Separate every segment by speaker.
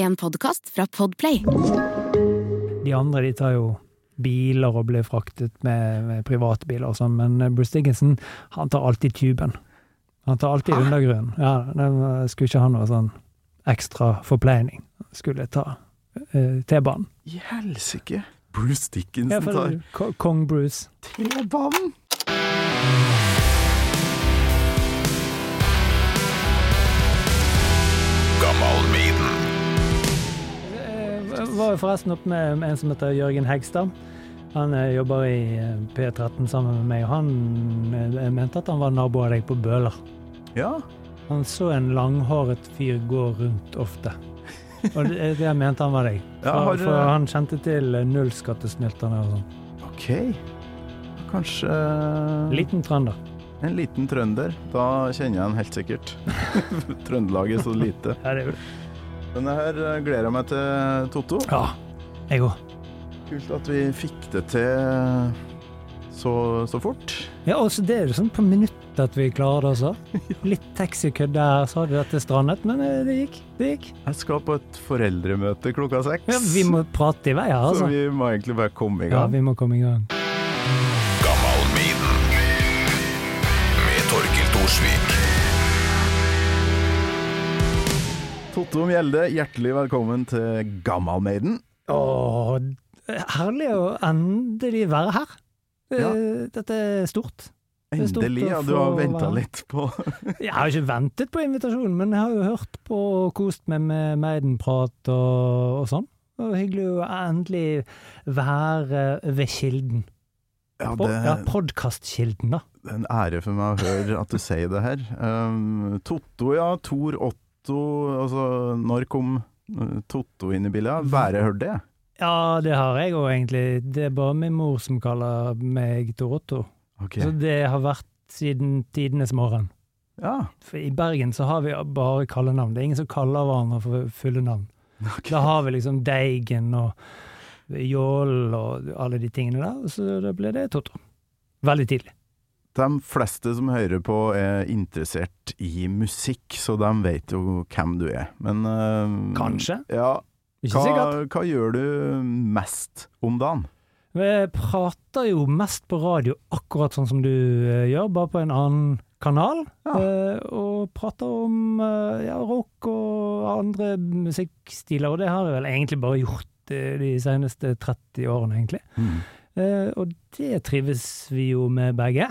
Speaker 1: En podkast fra Podplay.
Speaker 2: De andre de tar jo biler og blir fraktet med, med privatbiler og sånn, men Bruce Dickinson han tar alltid tuben. Han tar alltid undergrunnen. Ja, det skulle ikke ha noe sånn ekstra forpleining. Skulle ta uh, T-banen.
Speaker 3: I helsike! Bruce Dickinson tar
Speaker 2: Kong Bruce.
Speaker 3: T-banen!
Speaker 2: Var jo forresten oppe med en som heter Jørgen Hegstad. Han eh, jobber i eh, P13 sammen med meg, og han eh, mente at han var nabo av deg på Bøler.
Speaker 3: Ja.
Speaker 2: Han så en langhåret fyr gå rundt ofte. Og det, det mente han var deg.
Speaker 3: Ja,
Speaker 2: For,
Speaker 3: har-
Speaker 2: for han kjente til nullskattesnylterne og sånn.
Speaker 3: OK. Kanskje
Speaker 2: Liten trønder.
Speaker 3: en liten trønder. Da kjenner jeg han helt sikkert. Trøndelag er så lite.
Speaker 2: Ja, det er jo
Speaker 3: Men det her eh, gleder jeg meg til, Totto.
Speaker 2: Ja, jeg òg.
Speaker 3: Kult at vi fikk det til så, så fort.
Speaker 2: Ja, også det er jo sånn på minuttet at vi klarer det også. Litt taxikødd der, så hadde dette strandet, men eh, det gikk. Det gikk.
Speaker 3: Jeg skal på et foreldremøte klokka seks.
Speaker 2: Ja, vi må prate i vei her,
Speaker 3: Så
Speaker 2: altså.
Speaker 3: vi må egentlig bare komme i gang.
Speaker 2: Ja, vi må komme i gang.
Speaker 3: Totto Mjelde, hjertelig velkommen til Gammal Maiden.
Speaker 2: Åh, herlig å endelig være her. Eh,
Speaker 3: Ja.
Speaker 2: Dette er stort. Det er stort
Speaker 3: Endelig, ja. Du har venta litt på
Speaker 2: Jeg har ikke ventet på invitasjonen, men jeg har jo hørt på og kost meg med Maiden-prat og, og sånn. Og hyggelig å endelig være ved kilden.
Speaker 3: Ja,
Speaker 2: det... ja, Podkastkilden, da.
Speaker 3: det er en ære for meg å høre at du sier det her. Um, Totto, ja. Tor Otto Altså, når kom Toto Totto inn i bildet? Bare hørt det.
Speaker 2: Ja, det har jeg òg, egentlig. Det er bare min mor som kaller meg Torotto.
Speaker 3: Okay.
Speaker 2: Så det har vært siden tidenes morgen.
Speaker 3: Ja.
Speaker 2: For I Bergen så har vi bare kallenavn. Det er ingen som kaller hverandre for fulle navn.
Speaker 3: Okay.
Speaker 2: Da har vi liksom Deigen og Jål og alle de tingene der, så da ble det Totto. Veldig tidlig.
Speaker 3: De fleste som hører på er interessert i musikk, så de vet jo hvem du er. Men uh,
Speaker 2: Kanskje.
Speaker 3: Ja.
Speaker 2: Ikke
Speaker 3: Hva,
Speaker 2: sikkert.
Speaker 3: hva gjør du mest om dagen?
Speaker 2: Vi prater jo mest på radio, akkurat sånn som du eh, gjør, bare på en annen kanal.
Speaker 3: Ja.
Speaker 2: Uh, og prater om ja, rock og andre musikkstiler, og det har jeg vel egentlig bare gjort de seneste 30 årene, egentlig. Eh, og det trives vi jo med begge.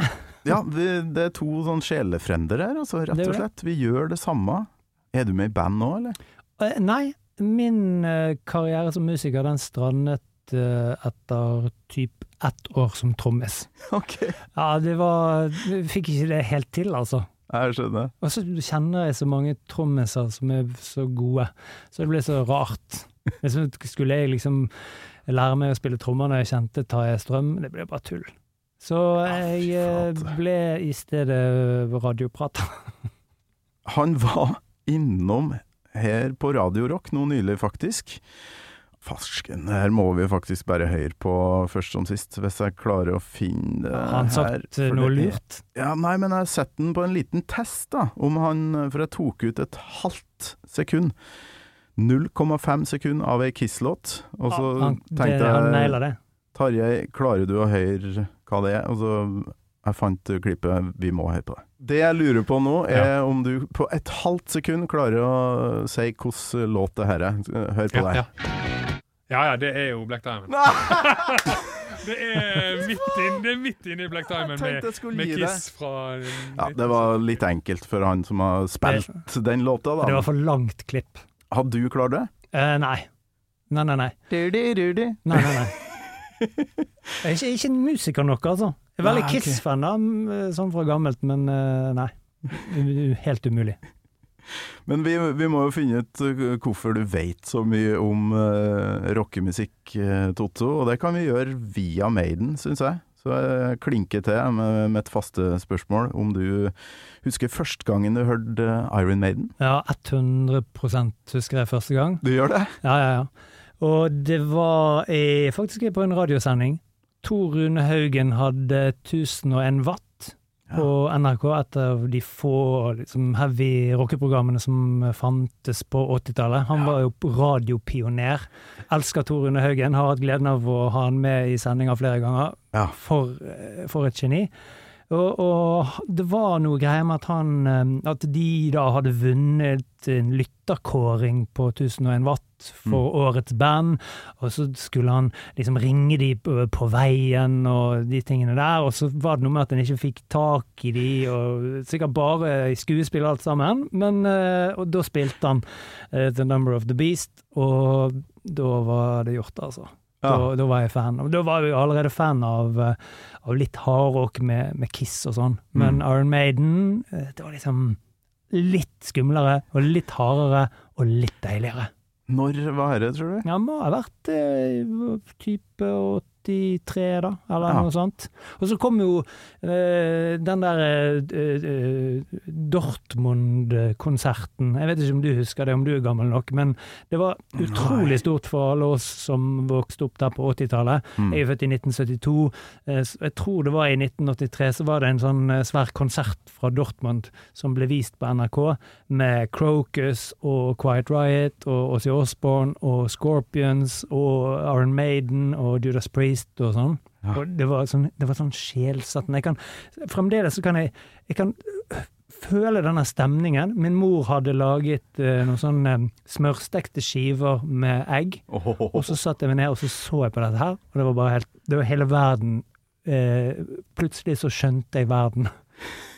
Speaker 3: Ja, vi, det er to sånn sjelefrender her, altså, rett og slett. Vi gjør det samme. Er du med i band nå, eller?
Speaker 2: Uh, nei, min uh, karriere som musiker den strandet uh, etter typ ett år som trommis.
Speaker 3: Ok.
Speaker 2: Ja, det var Vi fikk ikke det helt til, altså.
Speaker 3: Jeg skjønner.
Speaker 2: Og så kjenner jeg så mange trommiser som er så gode, så det ble så rart. Jeg skulle jeg liksom lære meg å spille trommer når jeg kjente Tarjei Strøm? Det ble bare tull. Så jeg eh, ble i stedet radioprater.
Speaker 3: Han var innom her på Radio Rock nå nylig, faktisk. Farsken, her må vi faktisk bare høre på først som sist, hvis jeg klarer å finne det
Speaker 2: her. han
Speaker 3: sa
Speaker 2: sagt eh, noe lurt?
Speaker 3: Ja, nei, men jeg setter den på en liten test, da. Om han For jeg tok ut et halvt sekund. 0,5 sekund av ei Kiss-låt. Og så
Speaker 2: Ja, han,
Speaker 3: tenkte jeg. Tarjei, klarer du å høre hva det er? Og så jeg fant klippet, vi må høre på det. Det jeg lurer på nå, er om du på et halvt sekund klarer å si hvilken låt det her er. Hør på
Speaker 4: Ja,
Speaker 3: det.
Speaker 4: ja. ja, ja, det er jo Black Diamond. det, er midt inn, det er midt inne i Black Diamond med, med. Kiss fra
Speaker 3: Ja, det var litt enkelt for han som har spilt den låta,
Speaker 2: Det var for langt klipp.
Speaker 3: Hadde du klart det?
Speaker 2: Uh, nei. Nei, nei, nei. Nei, nei, nei. Jeg er ikke, ikke en musiker nok, altså. Jeg er veldig
Speaker 3: okay.
Speaker 2: Kiss-fan, da, sånn fra gammelt, men eh, nei. Helt umulig.
Speaker 3: Men vi, vi må jo finne ut uh, hvorfor du vet så mye om uh, rockemusikk, Totto. Og det kan vi gjøre via Maiden, syns jeg. Så jeg klinker til med et faste spørsmål om du husker første gangen du hørte Iron Maiden?
Speaker 2: Ja, 100% husker jeg første gang.
Speaker 3: Du gjør det?
Speaker 2: Ja, ja, ja. Og det var i, faktisk på en radiosending. Tor Rune Haugen hadde 1001 watt. på NRK, et av de få liksom, heavy rockeprogrammene som fantes på 80-tallet. Han var jo radiopioner. Elsker Tor Rune Haugen, har hatt gleden av å ha han med i sendinga flere ganger.
Speaker 3: Ja.
Speaker 2: For, eh, for et geni. Og, og det var noe greier med at han eh, At de da hadde vunnet en lytterkåring på 1001 watt for årets band, og så skulle han liksom ringe de på, på veien og de tingene der, og så var det noe med at han ikke fikk tak i de, og sikkert bare i skuespill alt sammen, men eh, Og da spilte han eh, The Number of the Beast, og da var det gjort, altså.
Speaker 3: Ja.
Speaker 2: Da, da var jeg fan. Da var jeg allerede fan av, eh, av litt hardrock med, med Kiss og sånn. Men
Speaker 3: Mm.
Speaker 2: Iron Maiden, eh, det var liksom litt skumlere og litt hardere og litt deiligere.
Speaker 3: Når var det, tror du?
Speaker 2: Ja, må ha vært eh, type 83, da, eller
Speaker 3: Ja.
Speaker 2: noe sånt. Og så kom jo eh, den der eh, eh, Dortmund-konserten. Jeg vet ikke om du husker det, om du er gammel nok, men det var utrolig stort for alle oss som vokste opp der på 80-tallet.
Speaker 3: Mm.
Speaker 2: Jeg er født i 1972. eh, Jeg tror det var i 1983 så var det en sånn eh, svær konsert fra Dortmund som ble vist på NRK, med Crocus og Quiet Riot og Ossie Osborne og Scorpions og Iron Maiden og Judas Priest og sånn.
Speaker 3: Ja.
Speaker 2: Og det var sånn, det var sånn sjelsettende. Jeg kan, fremdeles så kan jeg, jeg kan øh, føle denne stemningen. Min mor hadde laget uh, noen sånne eh, smørstekte skiver med egg.
Speaker 3: Åh.
Speaker 2: Og så satt jeg meg ned og så så jeg på dette her, og det var bare helt Det var hele verden Uh, Plutselig så skjønte jeg verden.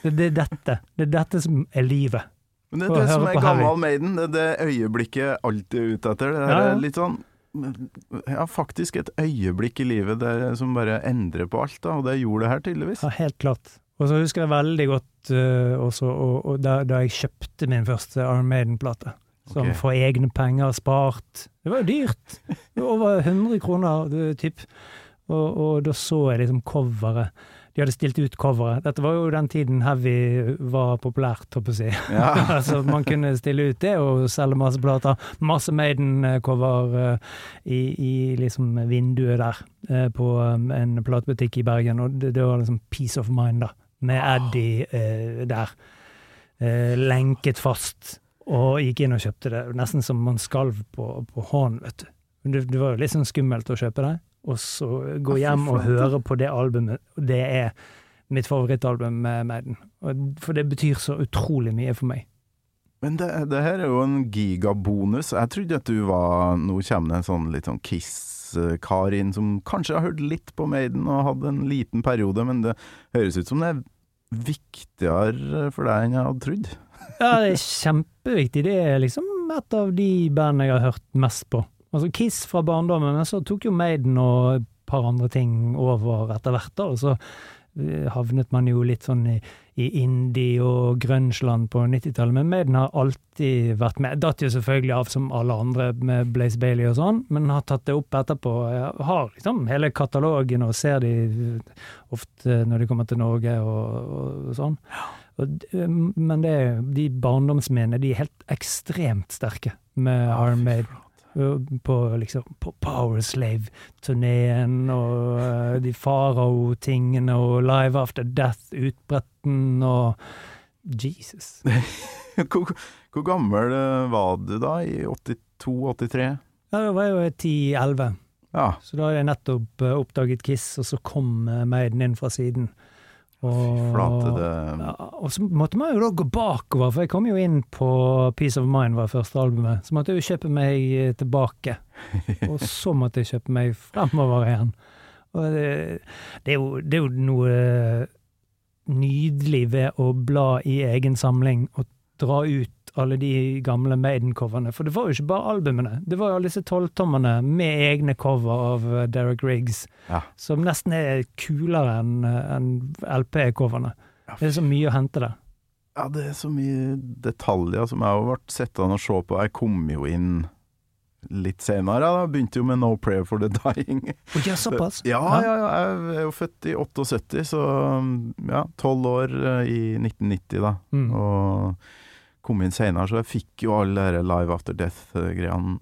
Speaker 2: Det, det er dette. Det er dette som er livet.
Speaker 3: Men det er det som er gammel Maiden, det er det øyeblikket alltid er ute etter. Det er
Speaker 2: Ja, ja.
Speaker 3: litt sånn Ja, faktisk et øyeblikk i livet der, som bare endrer på alt, da, og det gjorde det her tydeligvis.
Speaker 2: Ja, helt klart. Og så husker jeg veldig godt uh, også, og, og da, da jeg kjøpte min første Iron Maiden-plate. Som
Speaker 3: okay.
Speaker 2: for egne penger spart. Det var jo dyrt! Over 100 kroner, typ. Og, og da så jeg liksom coveret. De hadde stilt ut coveret. Dette var jo den tiden heavy var populært, holdt jeg på å si.
Speaker 3: Ja.
Speaker 2: altså, man kunne stille ut det og selge masse plater. Masse Maiden-cover eh, i, i liksom vinduet der eh, på um, en platebutikk i Bergen, og det, det var liksom peace of mind, da. Med Eddie uh, der. Eh, lenket fast. Og gikk inn og kjøpte det, nesten som man skalv på, på hånden, vet du. Det, det var jo litt sånn skummelt å kjøpe det, og så gå hjem og høre på det albumet. Det er mitt favorittalbum med Maiden. For det betyr så utrolig mye for meg.
Speaker 3: Men det, det her er jo en gigabonus. Jeg trodde at du var Nå kommer det en sånn litt sånn Kiss-kar inn som kanskje har hørt litt på Maiden og hatt en liten periode, men det høres ut som det er viktigere for deg enn jeg hadde trodd.
Speaker 2: Ja, det er kjempeviktig. Det er liksom et av de bandene jeg har hørt mest på. Altså Kiss fra barndommen, men så tok jo Maiden og et par andre ting over etter hvert, da. Og så eh, havnet man jo litt sånn i, i indie og grungeland på 90-tallet. Men Maiden har alltid vært med. Datt jo selvfølgelig av som alle andre med Blaze Bailey og sånn, men har tatt det opp etterpå. Jeg har liksom hele katalogen og ser de ofte når de kommer til Norge og, og sånn. Og, men det, de barndomsminnene de er helt ekstremt sterke med Iron Maiden. På, liksom, på Power Slave-turneen og uh, de Farao-tingene og Live After Death-utbretten og Jesus.
Speaker 3: Hvor, hvor gammel eh, var du da, i 82-83?
Speaker 2: Ja, Da var jeg jo 10-11,
Speaker 3: Ja.
Speaker 2: så da hadde jeg nettopp eh, oppdaget Kiss, og så kom eh, Maiden inn fra siden. Og,
Speaker 3: Flate det
Speaker 2: Ja, og så måtte man jo da gå bakover, for jeg kom jo inn på Peace of Mind var første albumet. Så måtte jeg jo kjøpe meg eh, tilbake, og så måtte jeg kjøpe meg fremover igjen. Og det, det, er, jo, det er jo noe nydelig ved å bla i egen samling og dra ut alle de gamle Maiden-coverne. For det var jo ikke bare albumene, det var jo alle disse tolvtommene med egne cover av eh, Derek Riggs,
Speaker 3: Ja.
Speaker 2: som nesten er kulere enn en LP-coverne. Det er så mye å hente der.
Speaker 3: Ja, det er så mye detaljer som jeg har vært sittende og se på. Jeg kom jo inn litt senere, da. Begynte jo med No Prayer for the Dying.
Speaker 2: Og ja, såpass?
Speaker 3: Ja, ja, ja. Jeg er jo født i 78, så ja, tolv år eh, i 1990, da.
Speaker 2: Mm.
Speaker 3: Og kom inn senere, så jeg fikk jo alle de Live After Death-greiene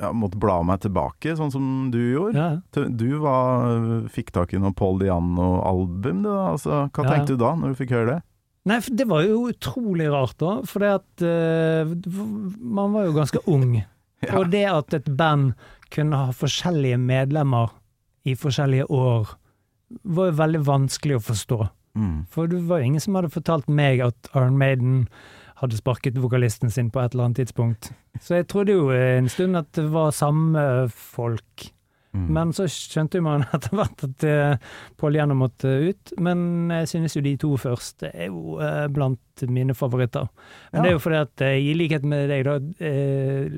Speaker 3: jeg måtte bla meg tilbake, sånn som du gjorde.
Speaker 2: Ja.
Speaker 3: Du var, fikk tak i noe Paul Diano-album. Altså, hva
Speaker 2: Ja.
Speaker 3: tenkte du da, når du fikk høre det?
Speaker 2: Nei, for det var jo utrolig rart, da. For det at uh, man var jo ganske ung.
Speaker 3: Ja.
Speaker 2: Og det at et band kunne ha forskjellige medlemmer i forskjellige år, var jo veldig vanskelig å forstå.
Speaker 3: Mm.
Speaker 2: For det var jo ingen som hadde fortalt meg at Iron Maiden hadde sparket vokalisten sin på et eller annet tidspunkt. Så jeg trodde jo en stund at det var samme folk.
Speaker 3: Mm.
Speaker 2: Men så skjønte man etter hvert at uh, Pål Gjennom måtte ut. Men jeg synes jo de to første er jo eh, blant mine favoritter. Men
Speaker 3: Ja.
Speaker 2: det er jo fordi at jeg, i likhet med deg, da, eh,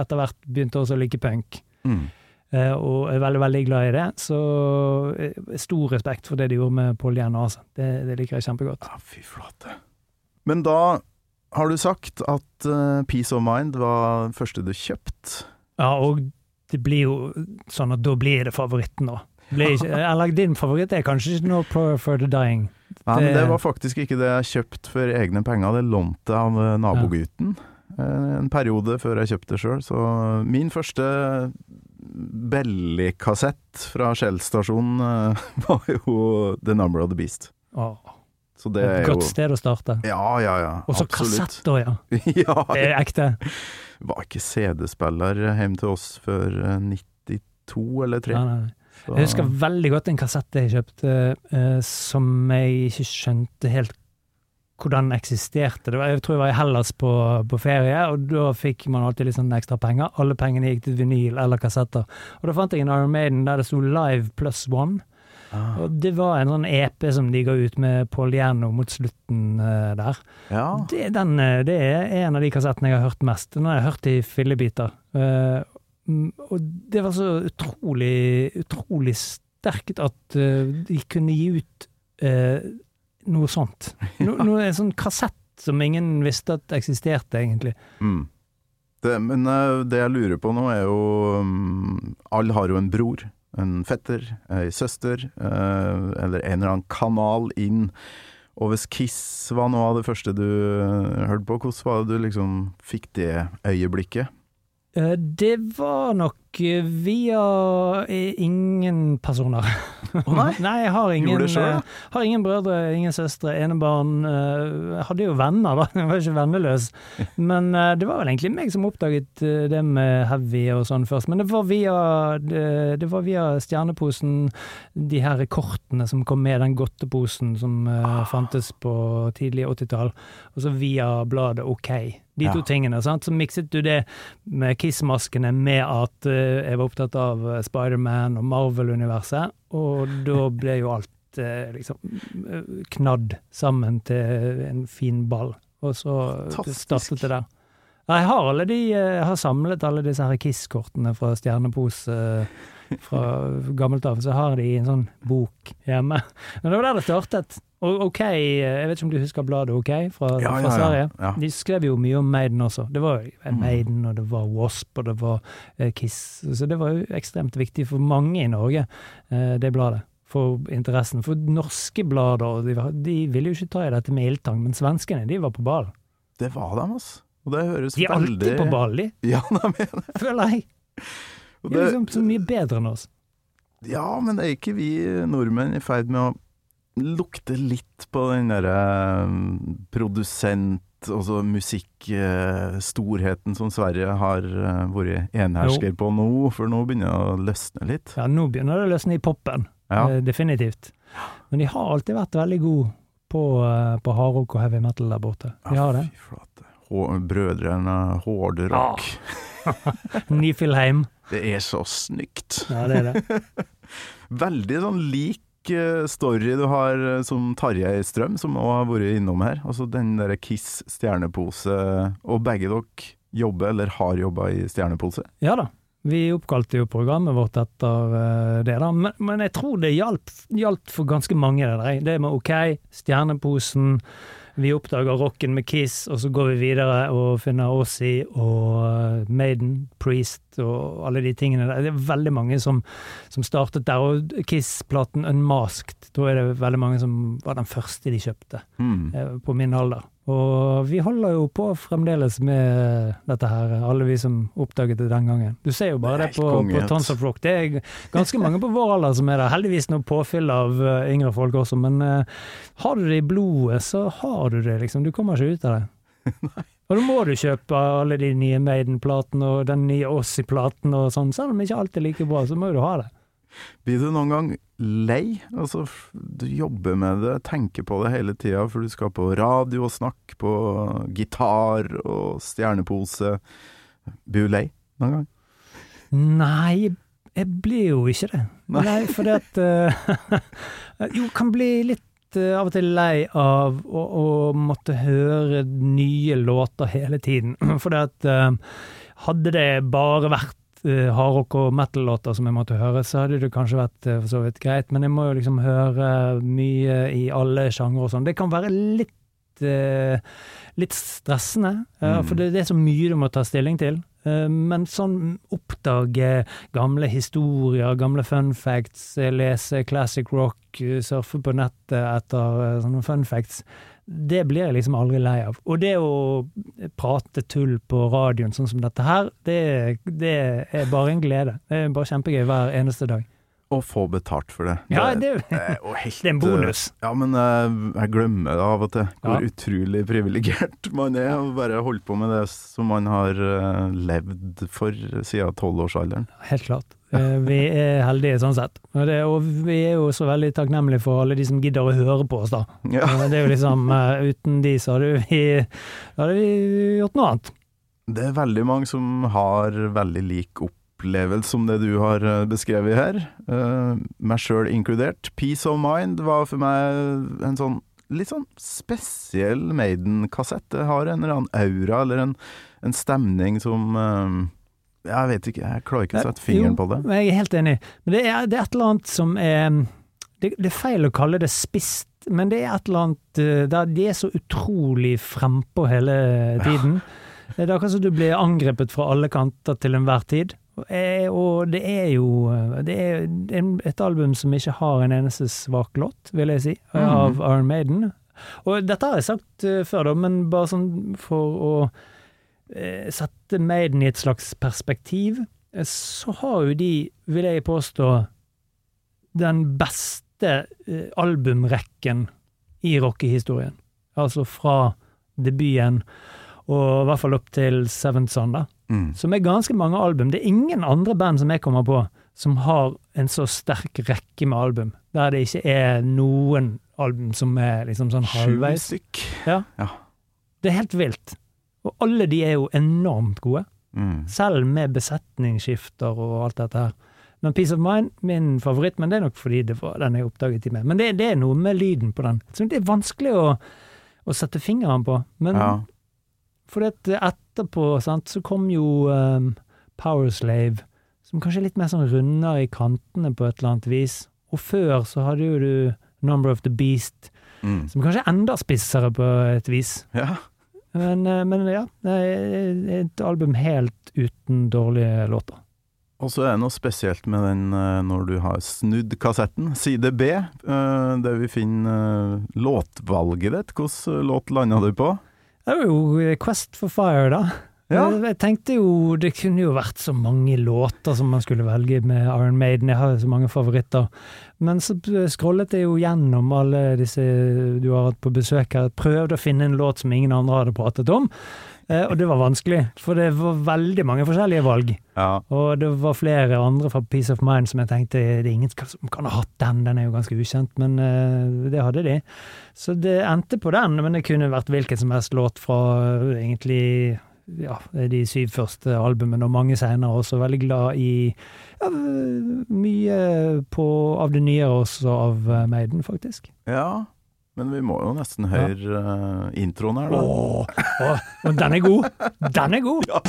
Speaker 2: etter hvert begynte også å like punk.
Speaker 3: Mm.
Speaker 2: eh, og er veldig, veldig glad i det. Så eh, stor respekt for det de gjorde med Pål Gjennom, altså. Det, det liker jeg kjempegodt.
Speaker 3: Ja, fy flate. Men da har du sagt at uh, Peace of Mind var første du kjøpt.
Speaker 2: Ja, og det blir jo sånn at da blir det favoritten, da. Ikke, eller din favoritt er kanskje ikke No Prayer for the Dying.
Speaker 3: Nei, men
Speaker 2: Det-
Speaker 3: var faktisk ikke det jeg kjøpte for egne penger, det lånte jeg av eh, nabogutten. eh, En periode før jeg kjøpte det sjøl. Så min første Belly-kassett fra Shell-stasjonen var jo The Number of the Beast.
Speaker 2: Åh,
Speaker 3: Så det
Speaker 2: et
Speaker 3: er jo
Speaker 2: godt sted å starte.
Speaker 3: Ja, ja, ja.
Speaker 2: Og så
Speaker 3: kassetter
Speaker 2: kassett ja.
Speaker 3: ja.
Speaker 2: Det er ekte.
Speaker 3: Var ikke CD-spiller hjem til oss før eh, 92 eller 3.
Speaker 2: Ja, nei, nei. Jeg husker veldig godt en kassett jeg kjøpte uh, som jeg ikke skjønte helt hvordan eksisterte. Det var, jeg tror jeg var i Hellas på, på ferie, og da fikk man alltid litt sånn ekstra penger. Alle pengene gikk til vinyl eller kassetter. Og da fant jeg en Iron Maiden der det sto Live pluss One.
Speaker 3: Ah,
Speaker 2: Og det var en sånn EP som de ga ut med Paul Gjerno mot slutten uh, der.
Speaker 3: ja.
Speaker 2: Det, den, eh, det er en av de kassettene jeg har hørt mest. Den har jeg hørt i fillebiter. Eh, mm, og det var så utrolig, utrolig sterkt at uh, de kunne gi ut noe sånt. No, noe, en sånn kassett som ingen visste at eksisterte, egentlig.
Speaker 3: Mm. Det, men det jeg lurer på nå er jo um, Alle har jo en bror, en fetter, ei søster, eh, eller en eller annen kanal inn. Og hvis Kiss var noe av det første du eh, hørte på, hvordan var det du liksom fikk det øyeblikket?
Speaker 2: Eh, det var nok via eh, ingen personer.
Speaker 3: Oh, nei?
Speaker 2: Nei, jeg har ingen, eh, har ingen brødre, ingen søstre, enebarn. eh, Jeg hadde jo venner, da. Jeg var ikke venneløs. Men eh, det var vel egentlig meg som oppdaget eh, det med heavy og sånn først. Men det var via, det, det var via Stjerneposen, de her kortene som kom med den godteposen som eh,
Speaker 3: Ah.
Speaker 2: fantes på tidlig 80-tall. Og så via bladet OK. De to
Speaker 3: Ja.
Speaker 2: tingene. sant? Så mikset du det med Kiss-maskene med at eh, jeg var opptatt av eh, Spiderman og Marvel-universet, og da ble jo alt eh, liksom eh, knadd sammen til en fin ball. Og så
Speaker 3: Fantastisk.
Speaker 2: startet det der. Jeg har, de, jeg har samlet alle disse her Kiss-kortene fra Stjernepose fra gammelt av, så har de en sånn bok hjemme. Men det var der det startet. OK, eh, jeg vet ikke om du husker bladet OK fra, fra Sverige?
Speaker 3: ja.
Speaker 2: De skrev jo mye om Maiden også. Det var
Speaker 3: Mm.
Speaker 2: Maiden, og det var Wasp, og det var eh, Kiss. Så det var jo ekstremt viktig for mange i Norge, eh, det bladet. For interessen. For norske blader, de, de ville jo ikke ta i dette med ildtang, men svenskene, de var på ballen.
Speaker 3: Det var dem, altså. Og det høres
Speaker 2: De er alltid
Speaker 3: veldig
Speaker 2: på ballen, de,
Speaker 3: Ja, nei, men,
Speaker 2: føler jeg. De er liksom så mye bedre enn oss.
Speaker 3: ja, men er ikke vi nordmenn i ferd med å lukte litt på den derre um, produsent- og så musikkstorheten som Sverige har uh, vært enhersker på nå, for nå begynner det å løsne litt.
Speaker 2: Ja, nå begynner det å løsne i poppen.
Speaker 3: Ja.
Speaker 2: Eh, definitivt. Men de har alltid vært veldig gode på, eh, på hardrock og heavy metal der borte. De har det.
Speaker 3: Fy flate. Brødrene Hårderock.
Speaker 2: Nifilheim.
Speaker 3: Det er så snykt.
Speaker 2: Ja, det er det.
Speaker 3: Veldig sånn lik eh, story du har eh, som Tarjei Strøm, som òg har vært innom her. Altså den derre Kiss stjernepose, og begge dere jobber eller har jobba i stjernepose.
Speaker 2: Ja da. Vi oppkalte jo programmet vårt etter eh, det, da. Men, men jeg tror det hjalp, for ganske mange, det der. Det med OK, Stjerneposen, vi oppdager rocken med Kiss, og så går vi videre og finner Aussie og eh, Maiden, Priest og alle de tingene der. Det er veldig mange som, som startet der. Og Kiss-platen Unmasked, da er det veldig mange som var den første de kjøpte
Speaker 3: Mm.
Speaker 2: eh, på min alder. Og vi holder jo på fremdeles med dette her, alle vi som oppdaget det den gangen. Du ser jo bare
Speaker 3: Det
Speaker 2: det på, på. Tons of Rock. Det er ganske mange på vår alder som er der. Heldigvis noe påfyll av eh, yngre folk også, men uh, har du det i blodet, så har du det, liksom. Du kommer ikke ut av det. Og da må du kjøpe alle de nye Maiden-platene og den nye Ossi-platen og sånn, selv om ikke alt er like bra, så må du ha det.
Speaker 3: Blir du noen gang lei? Altså, du jobber med det, tenker på det hele tida, for du skal på radio og snakke på gitar og stjernepose. Blir du lei noen gang?
Speaker 2: Nei, jeg blir jo ikke det.
Speaker 3: Nei.
Speaker 2: Nei, fordi at uh, Jo, kan bli litt eh, av og til lei av å, å måtte høre nye låter hele tiden. For det at eh, hadde det bare vært uh, hardrock og metal-låter som jeg måtte høre, så hadde det kanskje vært eh, for så vidt greit, men jeg må jo liksom høre mye i alle sjangre og sånn. Det kan være litt eh, litt stressende,
Speaker 3: Mm.
Speaker 2: for det, det er så mye du må ta stilling til. Men sånn oppdage gamle historier, gamle fun facts, lese classic rock, surfe på nettet etter sånne fun facts, det blir jeg liksom aldri lei av. Og det å prate tull på radioen sånn som dette her, det, det er bare en glede. Det er bare kjempegøy hver eneste dag.
Speaker 3: Å få betalt for det.
Speaker 2: Ja, det,
Speaker 3: det helt
Speaker 2: det er en bonus.
Speaker 3: eh, Ja, men eh, jeg glemmer det av og til, hvor
Speaker 2: Ja.
Speaker 3: utrolig privilegert man er å bare holde på med det som man har eh, levd for siden tolvårsalderen.
Speaker 2: Helt klart. Eh, Vi er heldige sånn sett. Og, det, og vi er jo så veldig takknemlige for alle de som gidder å høre på oss, da.
Speaker 3: Ja.
Speaker 2: Eh, Det er jo liksom eh, Uten de så hadde vi, hadde vi gjort noe annet.
Speaker 3: Det er veldig mange som har veldig lik opplevelse som det du har beskrevet her, Uh, meg sjøl inkludert. Peace of Mind var for meg en sånn litt sånn spesiell Maiden-kassett. Det har en eller annen aura, eller en, en stemning som eh, Jeg vet ikke, jeg klarer ikke å sette fingeren på det.
Speaker 2: Jeg er helt enig. Men det er, det er et eller annet som er det, det er feil å kalle det spist, men det er et eller annet eh, der de er så utrolig frempå hele tiden. Det er akkurat som du blir angrepet fra alle kanter til enhver tid. Og, eh, det er jo det er et album som ikke har en eneste svak låt, vil jeg si, av Iron Maiden. Og dette har jeg sagt eh, før, da, men bare sånn for å eh, sette Maiden i et slags perspektiv, eh, så har jo de, vil jeg påstå, den beste eh, albumrekken i rockehistorien. Altså fra debuten og i hvert fall opp til Seventh Son, da.
Speaker 3: Mm.
Speaker 2: Som er ganske mange album. Det er ingen andre band som jeg kommer på som har en så sterk rekke med album, der det ikke er noen album som er liksom sånn
Speaker 3: Sju
Speaker 2: halvveis.
Speaker 3: ja.
Speaker 2: Det er helt vilt. Og alle de er jo enormt gode,
Speaker 3: Mm.
Speaker 2: selv med besetningsskifter og alt dette her. Men Peace of Mind, min favoritt, men det er nok fordi det var den jeg oppdaget i meg. Men det, det er noe med lyden på den. Så det er vanskelig å, å sette fingeren på. Men
Speaker 3: Ja.
Speaker 2: for etterpå sant, så kom jo um, Powerslave, som kanskje er litt mer sånn rundere i kantene på et eller annet vis. Og før så hadde jo du Number of the Beast,
Speaker 3: Mm.
Speaker 2: som kanskje er enda spissere på et vis.
Speaker 3: ja.
Speaker 2: Men, eh, men ja, et album helt uten dårlige låter.
Speaker 3: Og så er det noe spesielt med den eh, når du har snudd kassetten. Side B, eh, der vi finner låtvalget ditt. Hvilken låt landa du på?
Speaker 2: Det var jo Quest for Fire, da.
Speaker 3: Ja.
Speaker 2: Jeg tenkte jo det kunne jo vært så mange låter som man skulle velge med Iron Maiden. Jeg har jo så mange favoritter. Men så scrollet jeg jo gjennom alle disse du har hatt på besøk her. Prøvde å finne en låt som ingen andre hadde pratet om. Eh, Og det var vanskelig, for det var veldig mange forskjellige valg.
Speaker 3: Ja.
Speaker 2: Og det var flere andre fra Peace of Mind som jeg tenkte det er ingen som kan ha hatt den, den er jo ganske ukjent, men eh, det hadde de. Så det endte på den, men det kunne vært hvilken som helst låt fra eh, egentlig ja, de syv første albumene, og mange senere også. Veldig glad i ja, mye på, av det nye også av eh, Maiden, faktisk.
Speaker 3: ja. Men vi må jo nesten høre ja. introen her, da.
Speaker 2: Åh, åh, den er god! Den er god! Ja,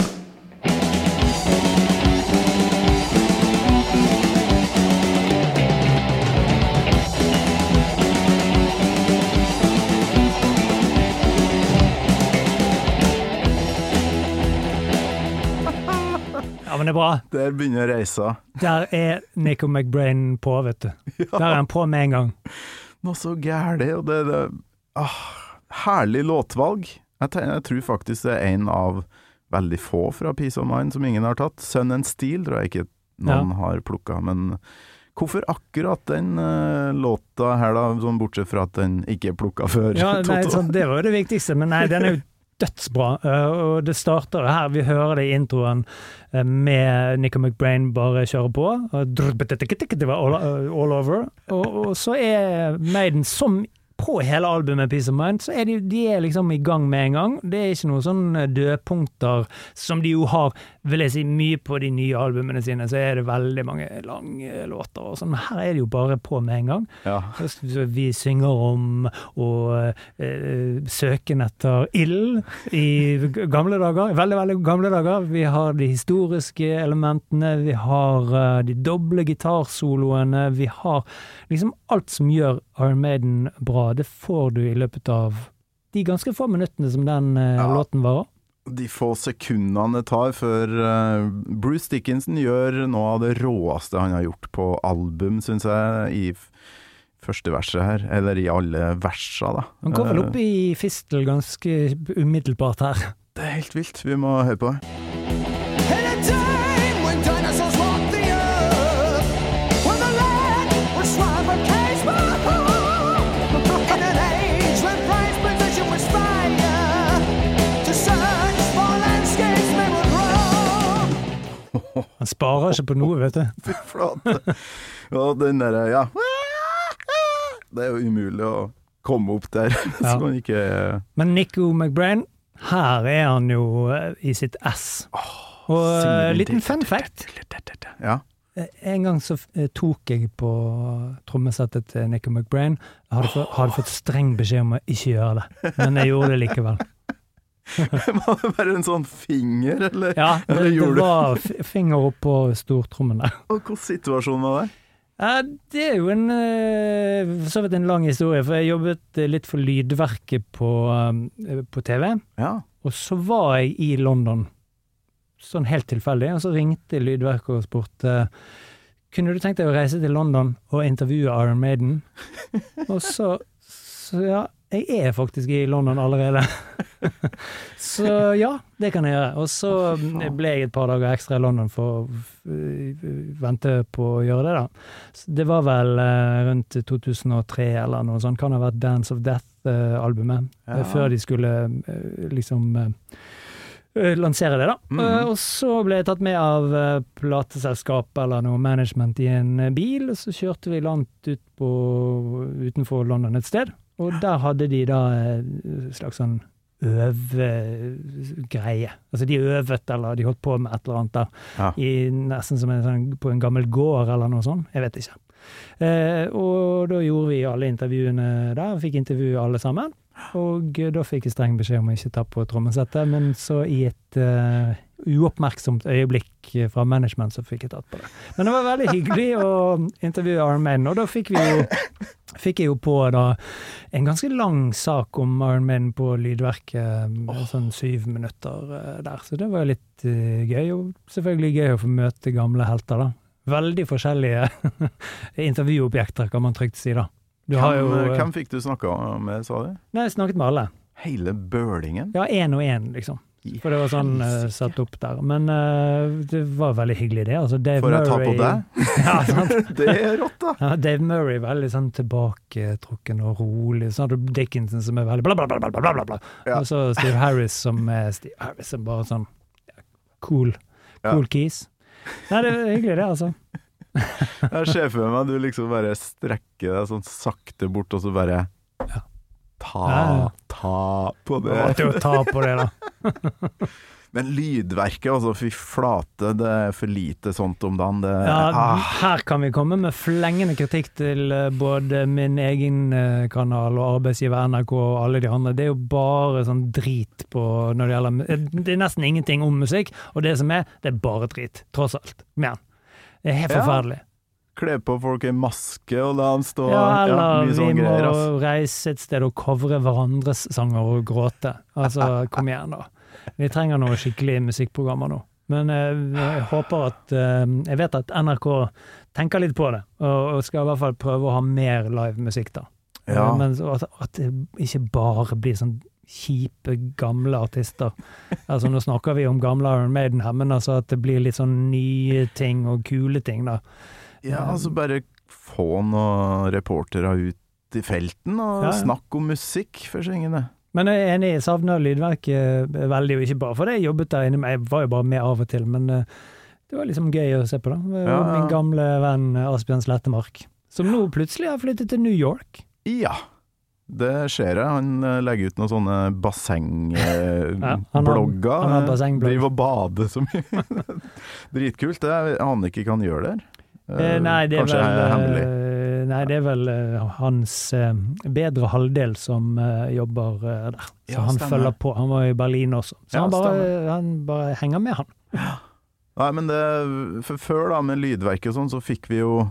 Speaker 2: men det er bra.
Speaker 3: Der begynner reisa.
Speaker 2: Der er Nico McBrain på, vet du. Der er han på med en gang.
Speaker 3: Noe så gæli, og det, det ah, herlig låtvalg. Jeg, tenker, jeg tror faktisk det er en av veldig få fra Peace of Mind som ingen har tatt. Sun and Steel tror jeg ikke noen har plukka, men hvorfor akkurat den uh, låta her, da? Sånn bortsett fra at den ikke er plukka før
Speaker 2: Ja, nei, sånn, det var jo det viktigste, men nei, den er jo dødsbra. eh, og det starter her, vi hører det i introen eh, med Nico McBrain bare kjører på. Det var all, eh, all over. Og, og så er Maiden som på hele albumet Peace of Mind, så er de, de er liksom i gang med en gang. Det er ikke noen sånne dødpunkter som de jo har, vil jeg si, mye på de nye albumene sine. Så er det veldig mange lange låter og sånn. Men her er det jo bare på med en gang.
Speaker 3: Ja.
Speaker 2: Så Vi synger om å eh, søken etter ild i gamle dager. Veldig, veldig gamle dager. Vi har de historiske elementene, vi har uh, de doble gitarsoloene. Vi har liksom alt som gjør Iron Maiden bra. Det får du i løpet av de ganske få minuttene som den uh,
Speaker 3: Ja.
Speaker 2: låten varer.
Speaker 3: De få sekundene det tar før eh, Bruce Dickinson gjør noe av det råeste han har gjort på album, syns jeg, i første verset her. Eller i alle versa, da.
Speaker 2: Han går vel
Speaker 3: Eh,
Speaker 2: opp i fistel ganske umiddelbart her.
Speaker 3: Det er helt vilt. Vi må høre på det.
Speaker 2: Han sparer ikke på noe, vet du.
Speaker 3: Fy flate. Og den derre, ja Det er jo umulig å komme opp der
Speaker 2: ja.
Speaker 3: så man ikke
Speaker 2: Men Nico McBrain, her er han jo eh, i sitt ess. Og eh, liten fun fact.
Speaker 3: Ja.
Speaker 2: Eh, En gang så tok jeg på trommesettet til Nico McBrain. Jeg hadde, fått- hadde fått streng beskjed om å ikke gjøre det, men jeg gjorde det likevel.
Speaker 3: Var det bare en sånn finger, eller?
Speaker 2: Ja, det,
Speaker 3: Eller
Speaker 2: det var finger opp stortrommen der.
Speaker 3: Og Hvordan situasjonen var det?
Speaker 2: Ja, det er jo en eh, for så vidt en lang historie, for jeg jobbet litt for Lydverket på, eh, på TV.
Speaker 3: Ja.
Speaker 2: Og så var jeg i London, sånn helt tilfeldig, og så ringte Lydverket og spurte kunne du tenkt deg å reise til London og intervjue Iron Maiden. Og så, så ja, jeg er faktisk i London allerede. Så ja, det kan jeg gjøre. Og så ble jeg et par dager ekstra i London for å øh, vente på å gjøre det, da. Det var vel eh, rundt 2003 eller noe sånt. Kan ha vært Dance of Death-albumet.
Speaker 3: Ja.
Speaker 2: Før de skulle liksom lansere det, da.
Speaker 3: Mhm.
Speaker 2: Eh, Og så ble jeg tatt med av plateselskap eller noe management i en bil, og så kjørte vi langt ut på, utenfor London et sted. Og der hadde de da en slags sånn øvegreie. Altså de øvet, eller de holdt på med et eller annet der.
Speaker 3: Ja.
Speaker 2: I, nesten som en sånn, på en gammel gård eller noe sånt. Jeg vet ikke. Eh, og da gjorde vi alle intervjuene der, fikk intervjue alle sammen. Og eh, da fikk jeg streng beskjed om å ikke ta på trommesettet, men så i et uh, uoppmerksomt øyeblikk fra management så fikk jeg tatt på det. Men det var veldig hyggelig å intervjue Arm Maiden, og da fikk vi jo fikk jeg jo på da en ganske lang sak om Iron Maiden på lydverket, oh. sånn syv minutter eh, der, så det var litt uh, gøy, og selvfølgelig gøy å få møte gamle helter, da. Veldig forskjellige intervjuobjekter, kan man trygt si, da. Du har jo
Speaker 3: hvem,
Speaker 2: eh,
Speaker 3: hvem fikk du snakka med, sa du?
Speaker 2: Nei, jeg snakket med alle.
Speaker 3: Hele bølingen?
Speaker 2: Ja, én og én, liksom. For det var sånn
Speaker 3: uh,
Speaker 2: satt opp der. Men uh, det var veldig hyggelig, det. Altså, Dave
Speaker 3: Får jeg ta på
Speaker 2: Murray-
Speaker 3: deg? Det er rått, da!
Speaker 2: Ja, Dave Murray veldig sånn tilbaketrukken og rolig. Så har du Dickinson som er veldig bla, bla, bla, bla, bla, bla, bla.
Speaker 3: Ja.
Speaker 2: Og så Steve Harris som er Steve Harris som bare sånn ja, cool.
Speaker 3: Ja.
Speaker 2: Cool keys. Nei, det er hyggelig, det, altså.
Speaker 3: Jeg ser for meg du liksom bare strekker deg sånn sakte bort, og så bare
Speaker 2: Ja.
Speaker 3: Ta, ta på
Speaker 2: Det
Speaker 3: Du
Speaker 2: måtte jo ta på det, da.
Speaker 3: Men lydverket, altså, fy flate, det er for lite sånt om dagen. Det,
Speaker 2: Ja,
Speaker 3: ah,
Speaker 2: her kan vi komme med flengende kritikk til eh, både min egen eh, kanal og arbeidsgiver NRK og alle de andre. Det er jo bare sånn drit på når det gjelder eh, Det er nesten ingenting om musikk, og det som er, det er bare drit. Tross alt. Men det er helt
Speaker 3: Ja. Kle på folk i maske og la dem stå
Speaker 2: Ja,
Speaker 3: ja,
Speaker 2: eller
Speaker 3: ja,
Speaker 2: vi må
Speaker 3: greier. altså.
Speaker 2: reise et sted og covre hverandres sanger og gråte. Altså, kom igjen, da. Vi trenger noen skikkelige musikkprogrammer nå. Men jeg, jeg håper at eh, Jeg vet at NRK tenker litt på det, og, skal i hvert fall prøve å ha mer live musikk, da.
Speaker 3: Ja.
Speaker 2: Eh, Men at, at det ikke bare blir sånn kjipe, gamle artister. Altså Nå snakker vi om gamle Iron Maiden her, men altså at det blir litt sånn nye ting og kule ting, da.
Speaker 3: Ja, altså bare få noen reportere ut i felten og
Speaker 2: Ja, ja.
Speaker 3: snakk om musikk, for syngende.
Speaker 2: Men jeg er enig, jeg savner lydverket veldig, og ikke bare fordi jeg jobbet der inne, jeg var jo bare med av og til. Men eh, det var liksom gøy å se på, da.
Speaker 3: Ja.
Speaker 2: Min gamle venn eh, Asbjørn Slettemark, som nå plutselig har flyttet til New York.
Speaker 3: Ja, det ser jeg. Han eh, legger ut noen sånne bassengblogger.
Speaker 2: ja.
Speaker 3: Driver og bader så mye. Dritkult. Jeg aner ikke hva han gjør der. Eh,
Speaker 2: nei, det
Speaker 3: Kanskje
Speaker 2: vel,
Speaker 3: er hemmelig.
Speaker 2: eh, nei, det er vel eh, hans eh, bedre halvdel som jobber der. Så
Speaker 3: Ja,
Speaker 2: han følger på. Han var i Berlin også. Så
Speaker 3: Ja,
Speaker 2: han, bare, han bare henger med, han.
Speaker 3: Nei, men det, før da, med lydverket og sånn, så fikk vi jo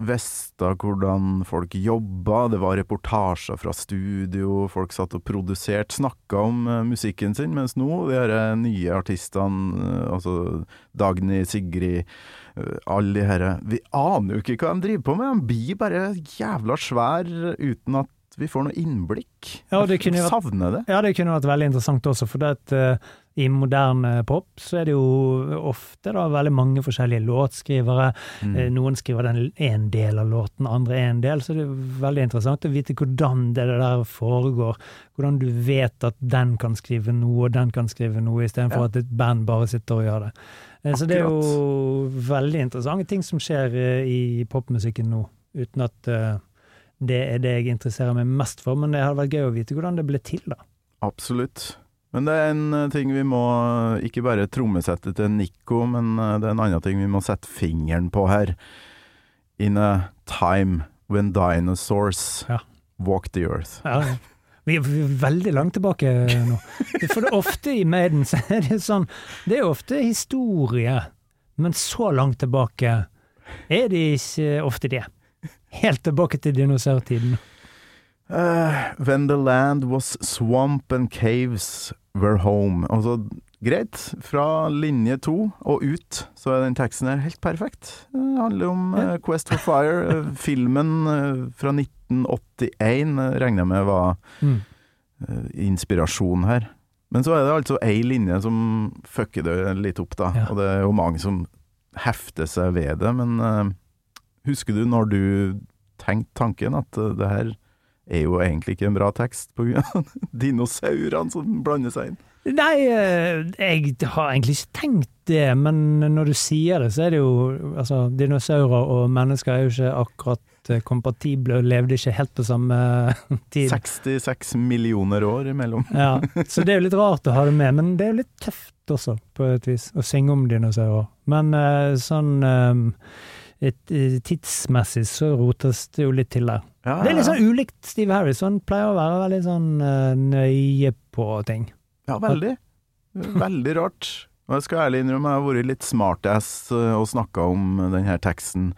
Speaker 3: vite hvordan folk jobba, det var reportasjer fra studio, folk satt og produserte, snakka om eh, musikken sin, mens nå, de her eh, nye artistene, eh, altså Dagny, Sigrid, alle de her, vi aner jo ikke hva de driver på med, de blir bare jævla svær uten at vi får noe innblikk.
Speaker 2: Ja, det kunne vært-
Speaker 3: savner det.
Speaker 2: Ja, det kunne vært veldig interessant også, for det at eh, i moderne pop så er det jo ofte da veldig mange forskjellige låtskrivere.
Speaker 3: Mm.
Speaker 2: Eh, Noen skriver den en del av låten, andre en del, så det er veldig interessant å vite hvordan det der foregår. Hvordan du vet at den kan skrive noe, og den kan skrive noe, istedenfor
Speaker 3: Ja.
Speaker 2: at et band bare sitter og gjør det. Eh, Så det er jo veldig interessante ting som skjer eh, i popmusikken nå, uten at det er det jeg interesserer meg mest for, men det hadde vært gøy å vite hvordan det ble til, da.
Speaker 3: Absolutt. Men det er en eh, ting vi må ikke bare trommesette til Nico, men eh, det er en annen ting vi må sette fingeren på her. In a time when dinosaurs
Speaker 2: Ja.
Speaker 3: walk the earth.
Speaker 2: Ja, vi er veldig langt tilbake nå. For det er ofte i Maiden så er det sånn Det er ofte historie, men så langt tilbake er de ikke ofte det. Helt tilbake til dinosaurtiden.
Speaker 3: Uh, when the land was swamp and caves were home. Altså, greit. Fra linje to og ut, så er den teksten her helt perfekt. Det handler om eh, Quest for Fire. filmen eh, fra 1981 eh, regner jeg med var
Speaker 2: Mm.
Speaker 3: eh, inspirasjon her. Men så er det altså ei linje som fucker det litt opp, da.
Speaker 2: Ja.
Speaker 3: Og det er jo mange som hefter seg ved det. Men husker du når du tenkte tanken at det her er jo egentlig ikke en bra tekst pga. dinosaurene som blander seg inn?
Speaker 2: Nei, eh, jeg har egentlig ikke tenkt det, men når du sier det, så er det jo Altså, dinosaurer og mennesker er jo ikke akkurat eh, kompatible og levde ikke helt på samme tid.
Speaker 3: 66 millioner år imellom.
Speaker 2: Ja, så det er jo litt rart å ha det med, men det er jo litt tøft også, på et vis, å synge om dinosaurer. Men eh, sånn tidsmessig så rotes det jo litt til der.
Speaker 3: Ja,
Speaker 2: Det er litt sånn ulikt Steve Harris, han pleier å være veldig sånn uh, nøye på ting.
Speaker 3: ja, veldig. Veldig rart. Og jeg skal ærlig innrømme, jeg har vært litt smartass eh, og snakka om denne teksten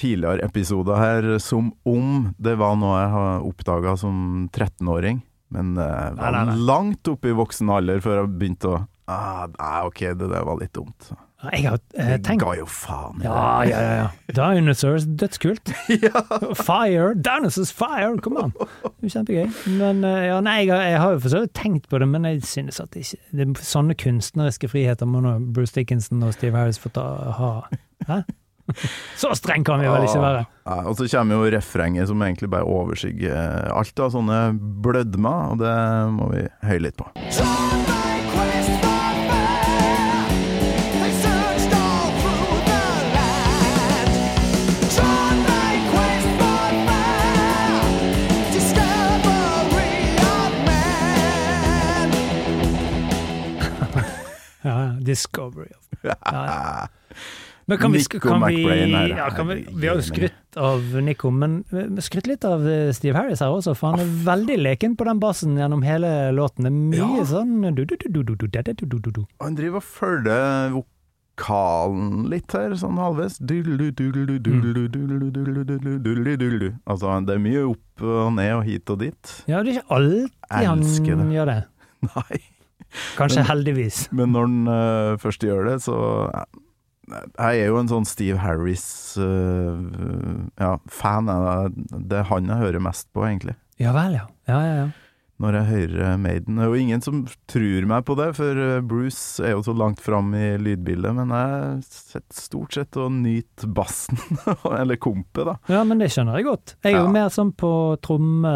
Speaker 3: tidligere episoder her, som om det var noe jeg har oppdaga som 13-åring. Men det jeg var
Speaker 2: Nei, nei, nei.
Speaker 3: langt oppe i voksen alder før jeg begynte å ah, Nei, ok, det der var litt dumt.
Speaker 2: Jeg har eh,
Speaker 3: Jeg
Speaker 2: tenkt
Speaker 3: ga jo faen i det.
Speaker 2: Ja, ja, ja. ja. Dinosaurs, dødskult. Fire! Dinosaurs fire! Kom an! Er Kjempegøy. Men eh, ja, nei, jeg, har- jeg har jo for så vidt tenkt på det, men jeg synes at det ikke det, Sånne kunstneriske friheter må nå Bruce Dickinson og Steve Harris få ta, ha. Hæ? Så streng kan vi vel ikke være?
Speaker 3: Ja, og så kommer jo refrenget som egentlig bare overskygger alt av sånne blødmer, og det må vi høye litt på.
Speaker 5: Discovery of
Speaker 2: ja, ja. Men kan vi, kan vi, ja, kan vi, vi har jo skrytt av Nico, men skrytt litt av Steve Harris her også, for han er veldig leken på den bassen gjennom hele låten. Det er mye
Speaker 3: ja.
Speaker 2: sånn du, du, du,
Speaker 3: Han driver og følger vokalen litt her, sånn halvveis. Altså, det er mye opp og ned og hit og dit.
Speaker 2: Ja, det er ikke alltid han gjør det.
Speaker 3: Nei.
Speaker 2: Kanskje
Speaker 3: Men-
Speaker 2: heldigvis.
Speaker 3: Men når han uh, først gjør det, så Jeg er jo en sånn Steve Harris-fan. ja, det er han jeg hører mest på, egentlig.
Speaker 2: Ja vel, ja. Ja, ja, ja.
Speaker 3: Når jeg hører Maiden. Det er jo ingen som tror meg på det, for eh, Bruce er jo så langt fram i lydbildet, men jeg sitter stort sett og nyter bassen, eller kompet, da.
Speaker 2: Ja, men det skjønner jeg godt. Jeg er jo mer sånn på tromme...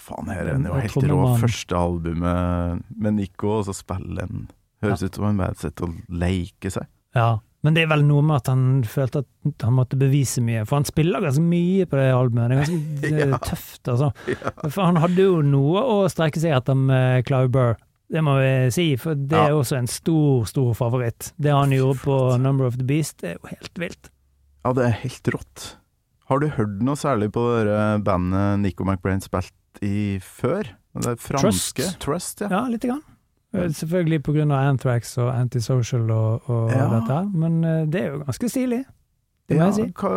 Speaker 3: Faen, her er den jo helt rå. Første albumet med Nico, og så spiller han Høres ut som han bare sitter og leker seg.
Speaker 2: Ja. Men det er vel noe med at han følte at han måtte bevise mye, for han spiller ganske mye på det albumet. Det er ganske
Speaker 3: Ja.
Speaker 2: tøft, altså. For han hadde jo noe å strekke seg etter med Clive Burr. Det må vi si, for det er
Speaker 3: Ja.
Speaker 2: også en stor, stor favoritt. Det han gjorde på Number of the Beast, det er jo helt vilt.
Speaker 3: Ja, det er helt rått. Har du hørt noe særlig på det bandet Nico McBrain spilte i før? Det er franske?
Speaker 2: Trust.
Speaker 3: Trust, ja.
Speaker 2: Ja, lite grann. Eh, Selvfølgelig av Anthrax og Antisocial og, og
Speaker 3: Ja.
Speaker 2: dette men eh, det er jo ganske stilig.
Speaker 3: Ja,
Speaker 2: jeg si.
Speaker 3: hva,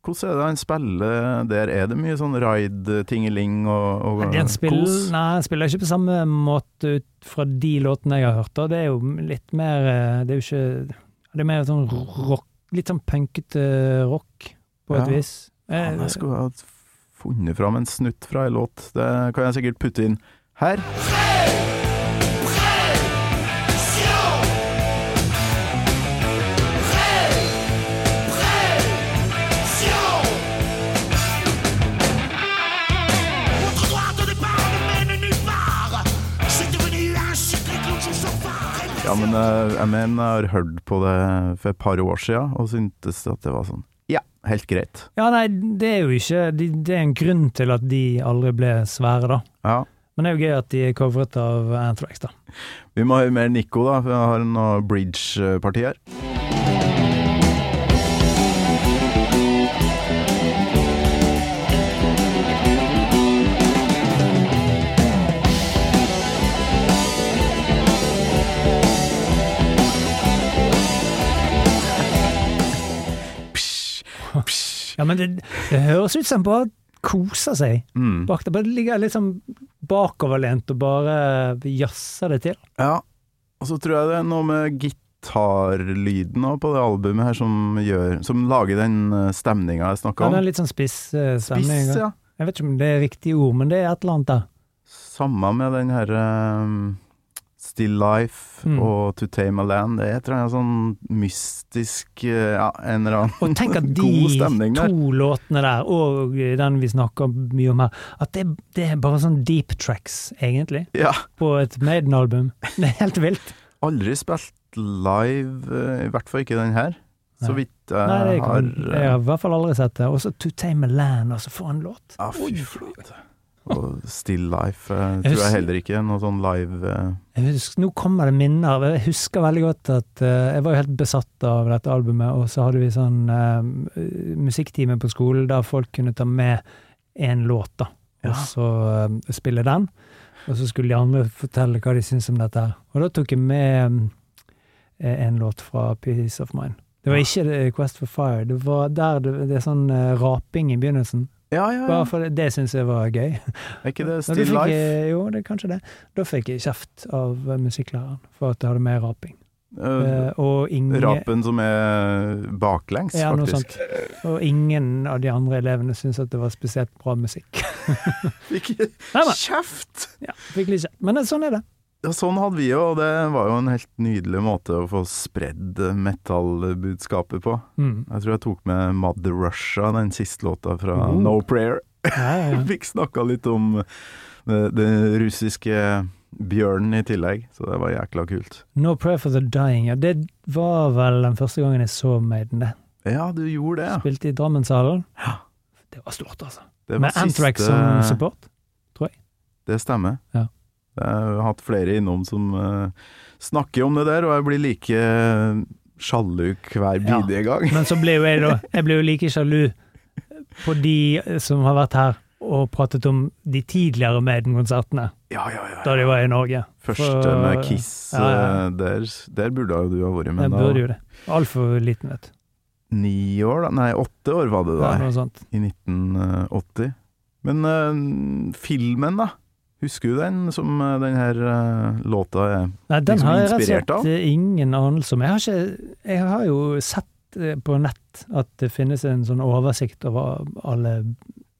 Speaker 3: hvordan er det han spiller der? Er det mye sånn ride-tingeling og, og
Speaker 2: Den spiller,
Speaker 3: kos?
Speaker 2: nei, han spiller ikke på samme måte ut fra de låtene jeg har hørt. Og Det er jo litt mer eh, Det er jo ikke Det er mer sånn rock Litt sånn punkete rock, på et
Speaker 3: Ja.
Speaker 2: vis. Eh,
Speaker 3: Faen, jeg skulle ha funnet fram en snutt fra en låt. Det kan jeg sikkert putte inn her. Ja, men eh, jeg mener jeg har hørt på det for et par år siden, og syntes at det var sånn Ja, helt greit.
Speaker 2: Ja, nei, det er jo ikke de, Det er en grunn til at de aldri ble svære, da.
Speaker 3: Ja.
Speaker 2: Men det er jo gøy at de er covret av Anthrax, da.
Speaker 3: Vi må høre mer Nico, da, jeg har noe bridge-parti her.
Speaker 2: Ja, men det, det høres ut som han bare koser seg
Speaker 3: Mm.
Speaker 2: bak det. Bare ligger litt sånn bakoverlent og bare jazzer det til.
Speaker 3: Ja, og så tror jeg det er noe med gitarlyden på det albumet her som gjør Som lager den stemninga jeg snakka
Speaker 2: Ja,
Speaker 3: om.
Speaker 2: det er litt sånn spiss eh, stemning.
Speaker 3: Spiss, ja.
Speaker 2: Jeg vet ikke om det er riktig ord, men det er et eller annet der.
Speaker 3: Samme med den her um, Still Life
Speaker 2: Mm.
Speaker 3: og To Tame a Land. Det er et eller annet sånn mystisk eh, Ja, en eller annen god stemning
Speaker 2: Og tenk at de to låtene der, og den vi snakker mye om her, at det, det er bare sånn deep tracks, egentlig,
Speaker 3: Ja.
Speaker 2: på et Maiden-album. Det er helt vilt.
Speaker 3: Aldri spilt live, eh, i hvert fall ikke den her. Så vidt jeg
Speaker 2: Nei, det
Speaker 3: har
Speaker 2: jeg har i hvert fall aldri sett det. Også To Tame a Land, altså, for en låt.
Speaker 3: Ja, fy flate. Og Still Life eh,
Speaker 2: Jeg
Speaker 3: tror jeg heller ikke. Noe sånn live eh,
Speaker 2: husker, nå kommer det minner. Jeg husker veldig godt at eh, jeg var jo helt besatt av dette albumet, og så hadde vi sånn uh, musikktime på skolen der folk kunne ta med én låt, da, og
Speaker 3: Ja.
Speaker 2: så uh, spille den. Og så skulle de andre fortelle hva de syntes om dette. Og da tok jeg med um, en låt fra Peace of Mind. Det var ikke Quest for Fire, det var der det, det er sånn uh, raping i begynnelsen.
Speaker 3: Ja, ja, ja.
Speaker 2: Bare for det, det syns jeg var gøy.
Speaker 3: Er ikke det Still Life?
Speaker 2: jeg- Jo, det er kanskje det. Da fikk jeg kjeft av musikklæreren for at jeg hadde mer raping. Uh, og, ingen,
Speaker 3: Rapen som er baklengs,
Speaker 2: ja,
Speaker 3: faktisk.
Speaker 2: og ingen av de andre elevene syntes at det var spesielt bra musikk.
Speaker 3: Fikk kjeft!
Speaker 2: ja, fikk litt kjeft. Men sånn er det.
Speaker 3: Ja, sånn hadde vi jo, og det var jo en helt nydelig måte å få spredd metallbudskapet på.
Speaker 2: Mm.
Speaker 3: Jeg tror jeg tok med Mother Russia, den siste låta fra
Speaker 2: Oh.
Speaker 3: No Prayer.
Speaker 2: Ja, ja, ja.
Speaker 3: Fikk snakka litt om eh, den russiske bjørnen i tillegg, så det var jækla kult.
Speaker 2: No Prayer for the Dying, ja, det var vel den første gangen jeg så Maiden, det.
Speaker 3: Ja, du gjorde det, ja.
Speaker 2: Spilte i Drammenshallen. Det var stort, altså.
Speaker 3: Det var
Speaker 2: Med Anthrax
Speaker 3: siste-
Speaker 2: som support. tror jeg.
Speaker 3: Det stemmer.
Speaker 2: Ja.
Speaker 3: Jeg har hatt flere innom som eh, snakker om det der, og jeg blir like sjalu hver
Speaker 2: Ja.
Speaker 3: bidige gang.
Speaker 2: Men så ble jo jeg da Jeg ble jo like sjalu på de som har vært her og pratet om de tidligere Maiden-konsertene,
Speaker 3: Ja, ja, ja.
Speaker 2: da de var i Norge.
Speaker 3: Første med Kiss,
Speaker 2: Ja, ja, ja.
Speaker 3: eh, Der, der burde jo du ha vært med.
Speaker 2: Jeg burde jo det. Altfor liten, vet du.
Speaker 3: Ni år, da? Nei, åtte år var det
Speaker 2: Ja,
Speaker 3: der, i 1980. Men uh, filmen, da? Husker du den som eh, den her eh, låta er
Speaker 2: Nei, den
Speaker 3: liksom
Speaker 2: har jeg rett og slett ingen anelse om. Jeg har, ikke, jeg har jo sett eh, på nett at det finnes en sånn oversikt over alle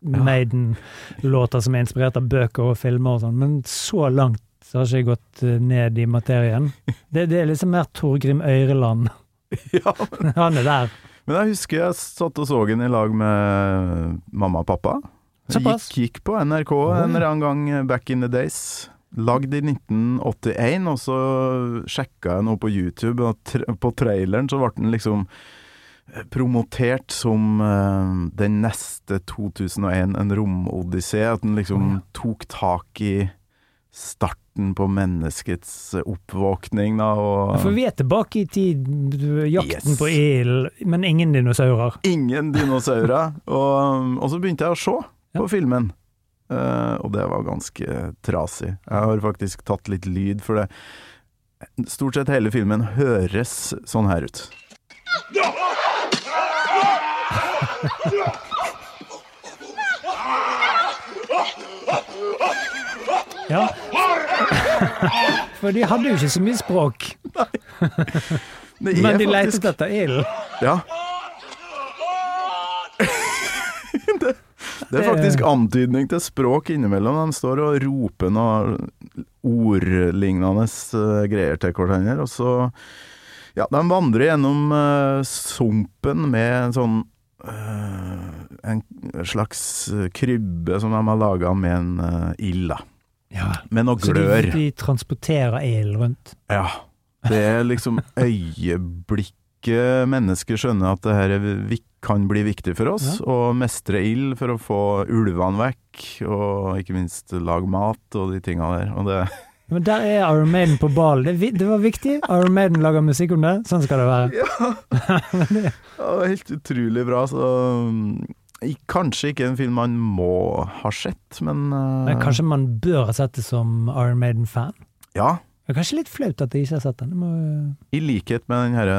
Speaker 2: Maiden-låter som er inspirert av bøker og filmer og sånn, men så langt så har ikke jeg gått ned i materien. Det, det er liksom mer Torgrim Øyreland.
Speaker 3: Ja,
Speaker 2: Han er der.
Speaker 3: men jeg husker jeg satt og så den i lag med mamma og pappa. Gikk, gikk på NRK en eller annen gang back in the days. Lagd i 1981, og så sjekka jeg noe på YouTube, og på traileren så ble den liksom eh, promotert som uh, den neste 2001, en romodyssé. At den liksom tok tak i starten på menneskets oppvåkning, da, og
Speaker 2: For vi er tilbake i tid, jakten
Speaker 3: Yes.
Speaker 2: på ild, men ingen dinosaurer.
Speaker 3: Ingen dinosaurer. og, og så begynte jeg å se på filmen, Uh, og det var ganske trasig. Jeg har faktisk tatt litt lyd, for det Stort sett hele filmen høres sånn her ut.
Speaker 2: Ja. For de hadde jo ikke så mye språk, men de
Speaker 3: faktisk
Speaker 2: lette etter ilden.
Speaker 3: Ja. det, det er faktisk antydning til språk innimellom. De står og roper noe ordlignende eh, greier til hverandre, og så Ja, de vandrer gjennom uh, sumpen med en sånn uh, En slags krybbe som de har laga med en uh, ild, da.
Speaker 2: Ja.
Speaker 3: Med noe
Speaker 2: Så de, de transporterer ild rundt.
Speaker 3: Ja. Det er liksom øyeblikket mennesker skjønner at det her er vi- kan bli viktig for oss, og mestre ild for å få ulvene vekk, og ikke minst lage mat og de tinga der. Og det
Speaker 2: Men der er Iron Maiden på ballen. Det, det var viktig. Iron Maiden lager musikk om det. Sånn skal det være.
Speaker 3: ja, det var helt utrolig bra. Så mm, kanskje ikke en film man må ha sett, men, uh...
Speaker 2: Men kanskje man bør ha sett det som Iron Maiden-fan?
Speaker 3: Ja,
Speaker 2: Det er kanskje litt flaut at jeg ikke har sett den. Må,
Speaker 3: i likhet med den herre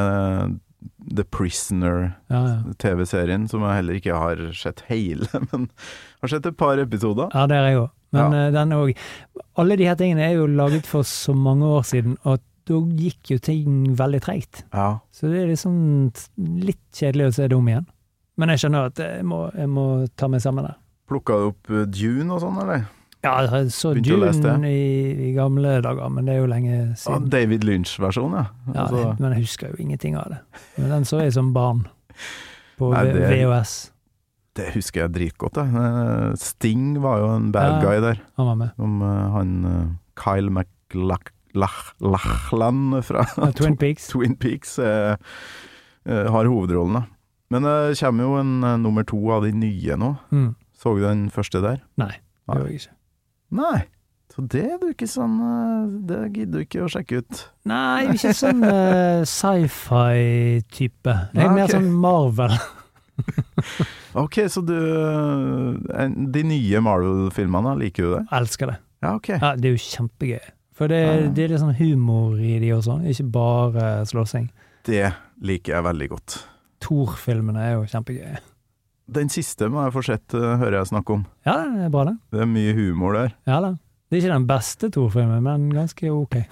Speaker 3: The Prisoner
Speaker 2: ja, ja.
Speaker 3: TV-serien, som jeg heller ikke har sett hele, men har sett et par episoder.
Speaker 2: ja, det har jeg òg. Men
Speaker 3: Ja.
Speaker 2: eh, den òg Alle de her tingene er jo laget for så mange år siden, og da gikk jo ting veldig treigt.
Speaker 3: Ja.
Speaker 2: Så det er liksom litt kjedelig å se det om igjen. Men jeg skjønner at jeg må, jeg må ta meg sammen der.
Speaker 3: Plukka du opp eh, Dune og sånn, eller?
Speaker 2: Ja, jeg så. Dune i, i gamle dager, men det er jo lenge
Speaker 3: Ja,
Speaker 2: siden.
Speaker 3: David Lynch-versjon, ja.
Speaker 2: Ja,
Speaker 3: Altså,
Speaker 2: men jeg husker jo ingenting av det. Men den så jeg som barn på
Speaker 3: Nei, det-
Speaker 2: VHS.
Speaker 3: det husker jeg dritgodt. Jeg. Eh, Sting var jo en bad
Speaker 2: Ja.
Speaker 3: guy der.
Speaker 2: Han var med.
Speaker 3: Om eh, han eh, Kyle Lachlan fra
Speaker 2: Ja, Twin Peaks.
Speaker 3: Twin Peaks eh, eh, har hovedrollen, da. Men det kommer jo en nummer to av de nye nå.
Speaker 2: Mm.
Speaker 3: Så du den første der?
Speaker 2: Nei, det gjorde jeg ikke.
Speaker 3: Nei. Så det er du ikke sånn eh, Det gidder du ikke å sjekke ut.
Speaker 2: Nei, ikke sånn uh, sci-fi-type. Jeg er mer
Speaker 3: ok.
Speaker 2: sånn Marvel.
Speaker 3: Ok, så du eh, De nye Marvel-filmene, liker du det?
Speaker 2: Elsker det.
Speaker 3: Ja, ok.
Speaker 2: Ja, det er jo kjempegøy. For det,
Speaker 3: ja.
Speaker 2: det er litt sånn humor i de også, ikke bare slåssing.
Speaker 3: Det liker jeg veldig godt.
Speaker 2: Thor-filmene er jo kjempegøye.
Speaker 3: Den siste må jeg få sett, eh, hører jeg snakke om.
Speaker 2: Ja, det er bra, det.
Speaker 3: Det er mye humor der.
Speaker 2: Ja da. Det er ikke den beste Thor-filmen, men ganske ok.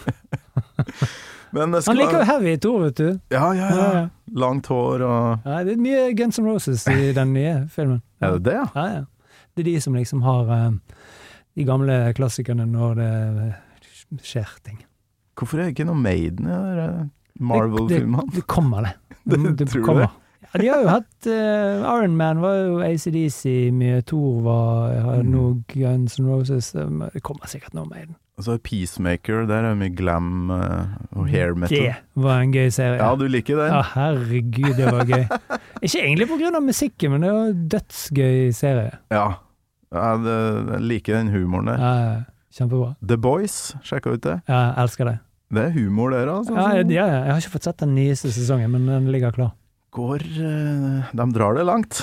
Speaker 3: Men det
Speaker 2: Han liker jo heavy Thor, vet du.
Speaker 3: Ja, ja,
Speaker 2: Ja,
Speaker 3: ja.
Speaker 2: ja.
Speaker 3: Langt hår og
Speaker 2: Ja, det er mye Guns N' Roses i den nye filmen.
Speaker 3: Er det det, ja?
Speaker 2: Ja, ja. Det er de som liksom har eh, de gamle klassikerne når det skjer ting.
Speaker 3: Hvorfor er det ikke noe Maiden i Marvel-filmene?
Speaker 2: Det, det kommer, det.
Speaker 3: Det- tror du
Speaker 2: kommer. De har jo hatt uh, Iron Man var jo ACDC mye, Thor var har
Speaker 3: Mm.
Speaker 2: noe Guns N' Roses eh, Det kommer sikkert noe med den.
Speaker 3: Og så er Peacemaker, der er mye glam uh, og hair metal.
Speaker 2: Det var en gøy serie.
Speaker 3: Ja, du liker den?
Speaker 2: Ja, herregud, det var gøy. Ikke egentlig av musikken, men det var en dødsgøy serie.
Speaker 3: Ja. ja jeg liker den humoren der.
Speaker 2: Ja, kjempebra.
Speaker 3: The Boys, sjekka ut det?
Speaker 2: Ja, jeg elsker det.
Speaker 3: Det er humor der, altså.
Speaker 2: Ja, jeg, ja, ja, jeg har ikke fått sett den nyeste sesongen, men den ligger klar.
Speaker 3: Går eh, De drar det langt.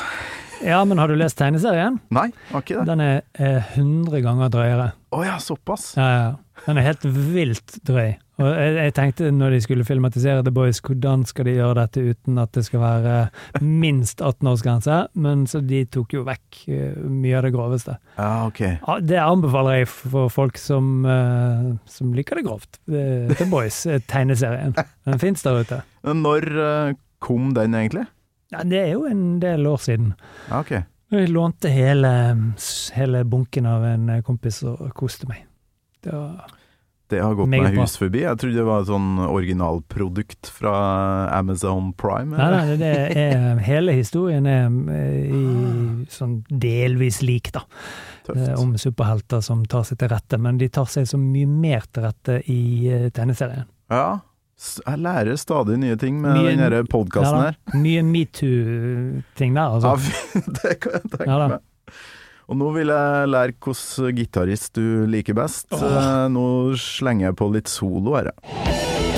Speaker 2: Ja, men har du lest tegneserien?
Speaker 3: Nei, har ikke det.
Speaker 2: Den er eh, 100 ganger drøyere.
Speaker 3: Å ja, såpass.
Speaker 2: Ja, ja. Den er helt vilt drøy. Og jeg, jeg tenkte når de skulle filmatisere The Boys, hvordan skal de gjøre dette uten at det skal være minst 18-årsgrense? Men så de tok jo vekk eh, mye av det groveste.
Speaker 3: Ja, ok.
Speaker 2: Ja, det anbefaler jeg for folk som, eh, som liker det grovt. The Boys, tegneserien. Den fins der ute.
Speaker 3: Når kom den egentlig?
Speaker 2: Ja, det er jo en del år siden.
Speaker 3: Ok.
Speaker 2: Jeg lånte hele, hele bunken av en kompis og koste meg. Det
Speaker 3: Det har gått meg hus forbi. Jeg trodde det var et sånn originalprodukt fra Amazon Prime.
Speaker 2: Nei,
Speaker 3: eller?
Speaker 2: nei, det er, hele historien er eh, i, sånn delvis lik, da. Eh,
Speaker 3: Tøft.
Speaker 2: Om superhelter som tar seg til rette, men de tar seg så mye mer til rette i eh, tegneserien.
Speaker 3: Ja. Jeg lærer stadig nye ting med
Speaker 2: Mye-
Speaker 3: denne podkasten
Speaker 2: Ja
Speaker 3: her.
Speaker 2: Mye metoo-ting der, altså.
Speaker 3: Ja, det kan jeg tenke
Speaker 2: Ja
Speaker 3: meg. Og nå vil jeg lære hvilken gitarist du liker best.
Speaker 2: Åh.
Speaker 3: Eh, Nå slenger jeg på litt solo her. jeg.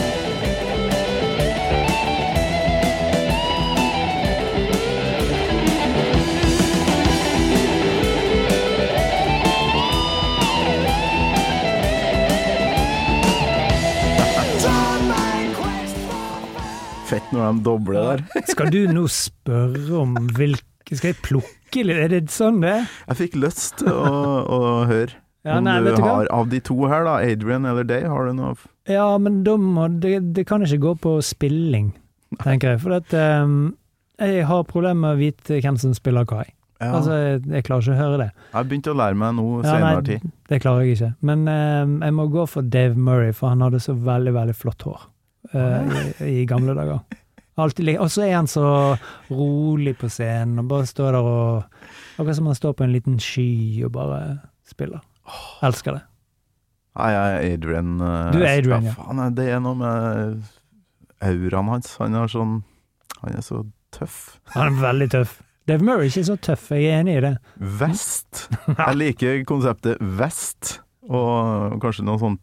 Speaker 3: Fett når de dobler der.
Speaker 2: Skal du nå spørre om hvilke Skal jeg plukke litt? Er det sånn det er?
Speaker 3: Jeg fikk lyst til å, å høre
Speaker 2: Ja,
Speaker 3: om
Speaker 2: nei,
Speaker 3: du
Speaker 2: du
Speaker 3: har Av de to her, da, Adrian eller Day, har du noe
Speaker 2: Ja, men de må det, det kan ikke gå på spilling, tenker jeg. For at um, jeg har problemer med å vite hvem som spiller hva. jeg.
Speaker 3: ja.
Speaker 2: Altså, jeg, jeg klarer ikke å høre det.
Speaker 3: Jeg har begynt å lære meg nå
Speaker 2: Ja,
Speaker 3: senere tid.
Speaker 2: det klarer jeg ikke. Men um, jeg må gå for Dave Murray, for han hadde så veldig, veldig flott hår eh, i, i gamle dager. Alltid Og så er han så rolig på scenen, og bare står der og Akkurat som han står på en liten sky og bare spiller. Elsker det.
Speaker 3: Nei, jeg er Adrian. eh,
Speaker 2: Du er Adrian, ja.
Speaker 3: Faen, det er noe med auraen hans. Han er sånn Han er så tøff.
Speaker 2: Han er veldig tøff. Dave Murray er ikke så tøff, jeg er enig i det.
Speaker 3: Vest. Jeg liker konseptet vest, og kanskje noe sånn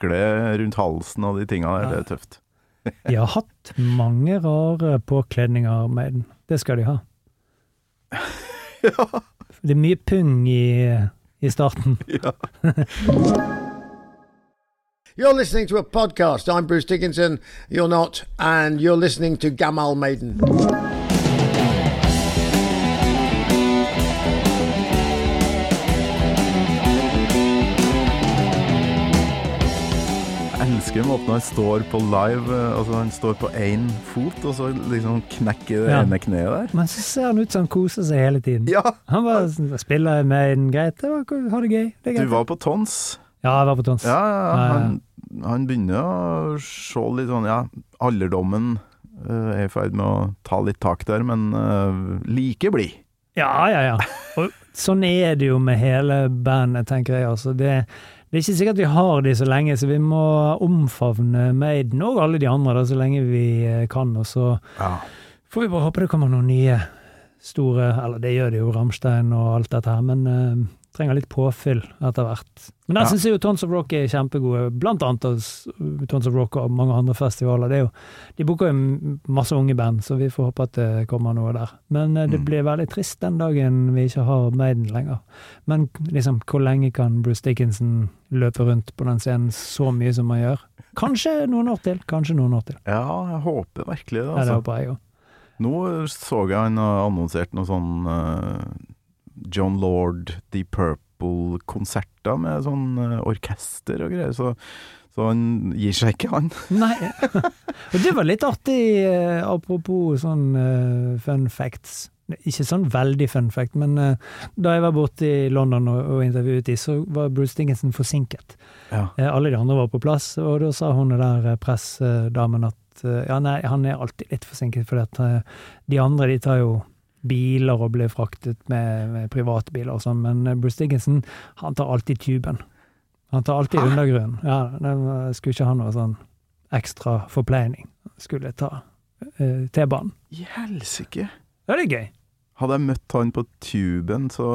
Speaker 3: tørkle rundt halsen og de tinga der. Det er tøft.
Speaker 2: De har hatt mange rare påkledninger, Maiden. Det skal de ha.
Speaker 3: Ja.
Speaker 2: Det er mye pung i, i starten.
Speaker 3: ja.
Speaker 6: You're listening to a podcast. I'm Bruce Dickinson. You're not. And you're listening to Gamal Maiden.
Speaker 3: Jeg elsker måten han står på live. eh, Altså Han står på én fot, og så liksom knekker det
Speaker 2: Ja.
Speaker 3: ene kneet der.
Speaker 2: Men så ser han ut som han koser seg hele tiden.
Speaker 3: Ja!
Speaker 2: Han bare spiller med en greit, ha det gøy. Det er
Speaker 3: Du var på tons.
Speaker 2: Ja, jeg var på tons.
Speaker 3: Ja. Han, han begynner å se litt sånn Ja, alderdommen uh, er i ferd med å ta litt tak der, men uh, like blid.
Speaker 2: Ja, ja, ja. Og sånn er det jo med hele bandet, tenker jeg. Altså. Det, det er ikke sikkert vi har de så lenge, så vi må omfavne Maiden og alle de andre da, så lenge vi eh, kan. Og så
Speaker 3: Ja.
Speaker 2: får vi bare håpe det kommer noen nye store Eller det gjør det jo, Ramstein og alt dette her, men eh, trenger litt påfyll etter hvert. Men der
Speaker 3: Ja.
Speaker 2: syns jeg jo Tons of Rock er kjempegode, blant annet hos Tons of Rock og mange andre festivaler. Det er jo, de booker jo masse unge band, så vi får håpe at det kommer noe der. Men eh, det
Speaker 3: Mm.
Speaker 2: blir veldig trist den dagen vi ikke har Maiden lenger. Men liksom, hvor lenge kan Bruce Dickinson løpe rundt på den scenen så mye som han gjør? Kanskje noen år til, kanskje noen år til.
Speaker 3: ja, jeg håper virkelig det.
Speaker 2: Ja, det
Speaker 3: Altså.
Speaker 2: håper jeg òg.
Speaker 3: Nå så jeg han annonserte annonsert noe sånn eh, John Lord, The Purple-konserter med sånn eh, orkester og greier, så, så han gir seg ikke, han.
Speaker 2: Nei. Og det var litt artig, eh, apropos sånn eh, fun facts. Ikke sånn veldig fun fact, men da jeg var borte i London og, og intervjuet de, så var Bruce Dickinson forsinket.
Speaker 3: Ja.
Speaker 2: Alle de andre var på plass, og da sa hun der pressdamen at ja, nei, han er alltid litt forsinket, eh, de andre de tar jo biler og ble fraktet med, med privatbiler og sånn, men eh, Bruce Dickinson, han tar alltid tuben. Han tar alltid undergrunnen. Ja, det skulle ikke ha noe sånn ekstra forpleining. Skulle ta uh, T-banen.
Speaker 3: I helsike!
Speaker 2: Ja, det er gøy.
Speaker 3: Hadde jeg møtt han på tuben, så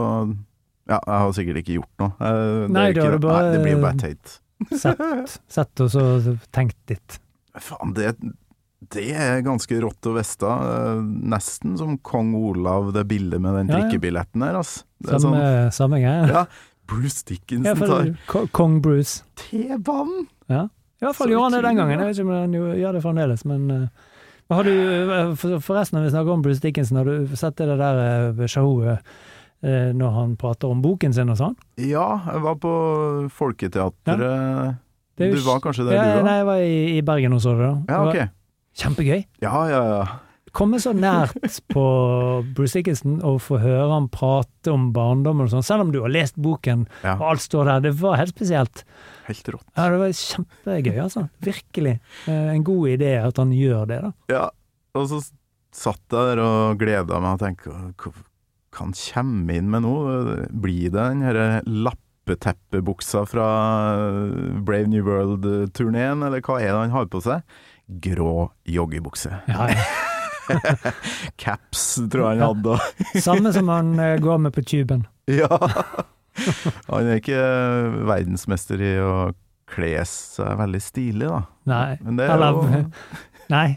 Speaker 3: Ja, jeg har sikkert ikke gjort noe. Det er
Speaker 2: Nei,
Speaker 3: ikke-
Speaker 2: det bare-
Speaker 3: Nei, det blir jo bare teit.
Speaker 2: Sett, sett og så tenkt litt.
Speaker 3: Faen, det, det er ganske rått å vite. Eh, Nesten som kong Olav, det bildet med den
Speaker 2: drikkebilletten ja.
Speaker 3: trikkebilletten her, ass. Det er
Speaker 2: Samme,
Speaker 3: sånn,
Speaker 2: samme greie.
Speaker 3: ja, Bruce Dickinson
Speaker 2: Ja,
Speaker 3: tar
Speaker 2: Ko- Kong Bruce.
Speaker 3: T-banen!
Speaker 2: Ja. I hvert fall gjorde han det den gangen. Jeg vet ikke om han gjør det fremdeles, men eh, har du, eh, Forresten, når vi snakker om Bruce Dickinson, har du sett det der showet når han prater om boken sin og sånn?
Speaker 3: Ja, jeg var på Folketeatret.
Speaker 2: Er
Speaker 3: Du var kanskje der,
Speaker 2: ja,
Speaker 3: du òg?
Speaker 2: Nei, jeg var i, i Bergen og så det. da.
Speaker 3: Ja,
Speaker 2: okay.
Speaker 3: ok.
Speaker 2: var Kjempegøy.
Speaker 3: Ja, ja, ja.
Speaker 2: Komme så nært på Bruce Dickinson og få høre han prate om barndommen og sånn, selv om du har lest boken
Speaker 3: ja.
Speaker 2: og alt står der. Det var helt spesielt.
Speaker 3: Helt rått.
Speaker 2: Ja, det var kjempegøy, altså. Virkelig. Eh, En god idé at han gjør det, da.
Speaker 3: Ja, og så satt jeg der og gleda meg og tenkte hva hva han kommer inn med nå? Blir det den herre lappeteppebuksa fra Brave New World-turneen, eller hva er det han har på seg? Grå joggebukse.
Speaker 2: Ja, ja.
Speaker 3: Caps, tror jeg han hadde.
Speaker 2: Samme som han eh, går med på tuben.
Speaker 3: Ja. Han er ikke verdensmester i å kle seg veldig stilig, da.
Speaker 2: Nei.
Speaker 3: Men det er jo
Speaker 2: Nei.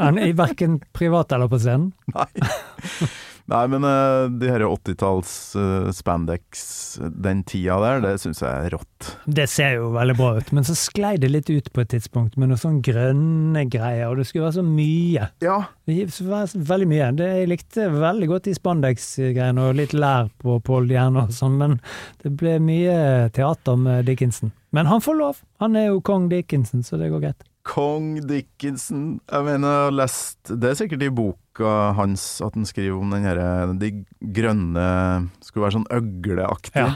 Speaker 2: Han er verken privat eller på scenen.
Speaker 3: Nei. Nei, men uh, de her 80-talls uh, spandex, den tida der, det syns jeg er rått.
Speaker 2: Det ser jo veldig bra ut, men så sklei det litt ut på et tidspunkt med noen sånn grønne greier, og det skulle være så mye.
Speaker 3: Ja.
Speaker 2: Det var veldig mye. Det, jeg likte veldig godt de spandex-greiene og litt lær på Pål Dierne og sånn, men det ble mye teater med Dickinson. Men han får lov. Han er jo kong Dickinson, så det går greit.
Speaker 3: Kong Dickinson Jeg mener, lest Det er sikkert i boka hans at han skriver om den herre De grønne Skulle være sånn øgleaktig.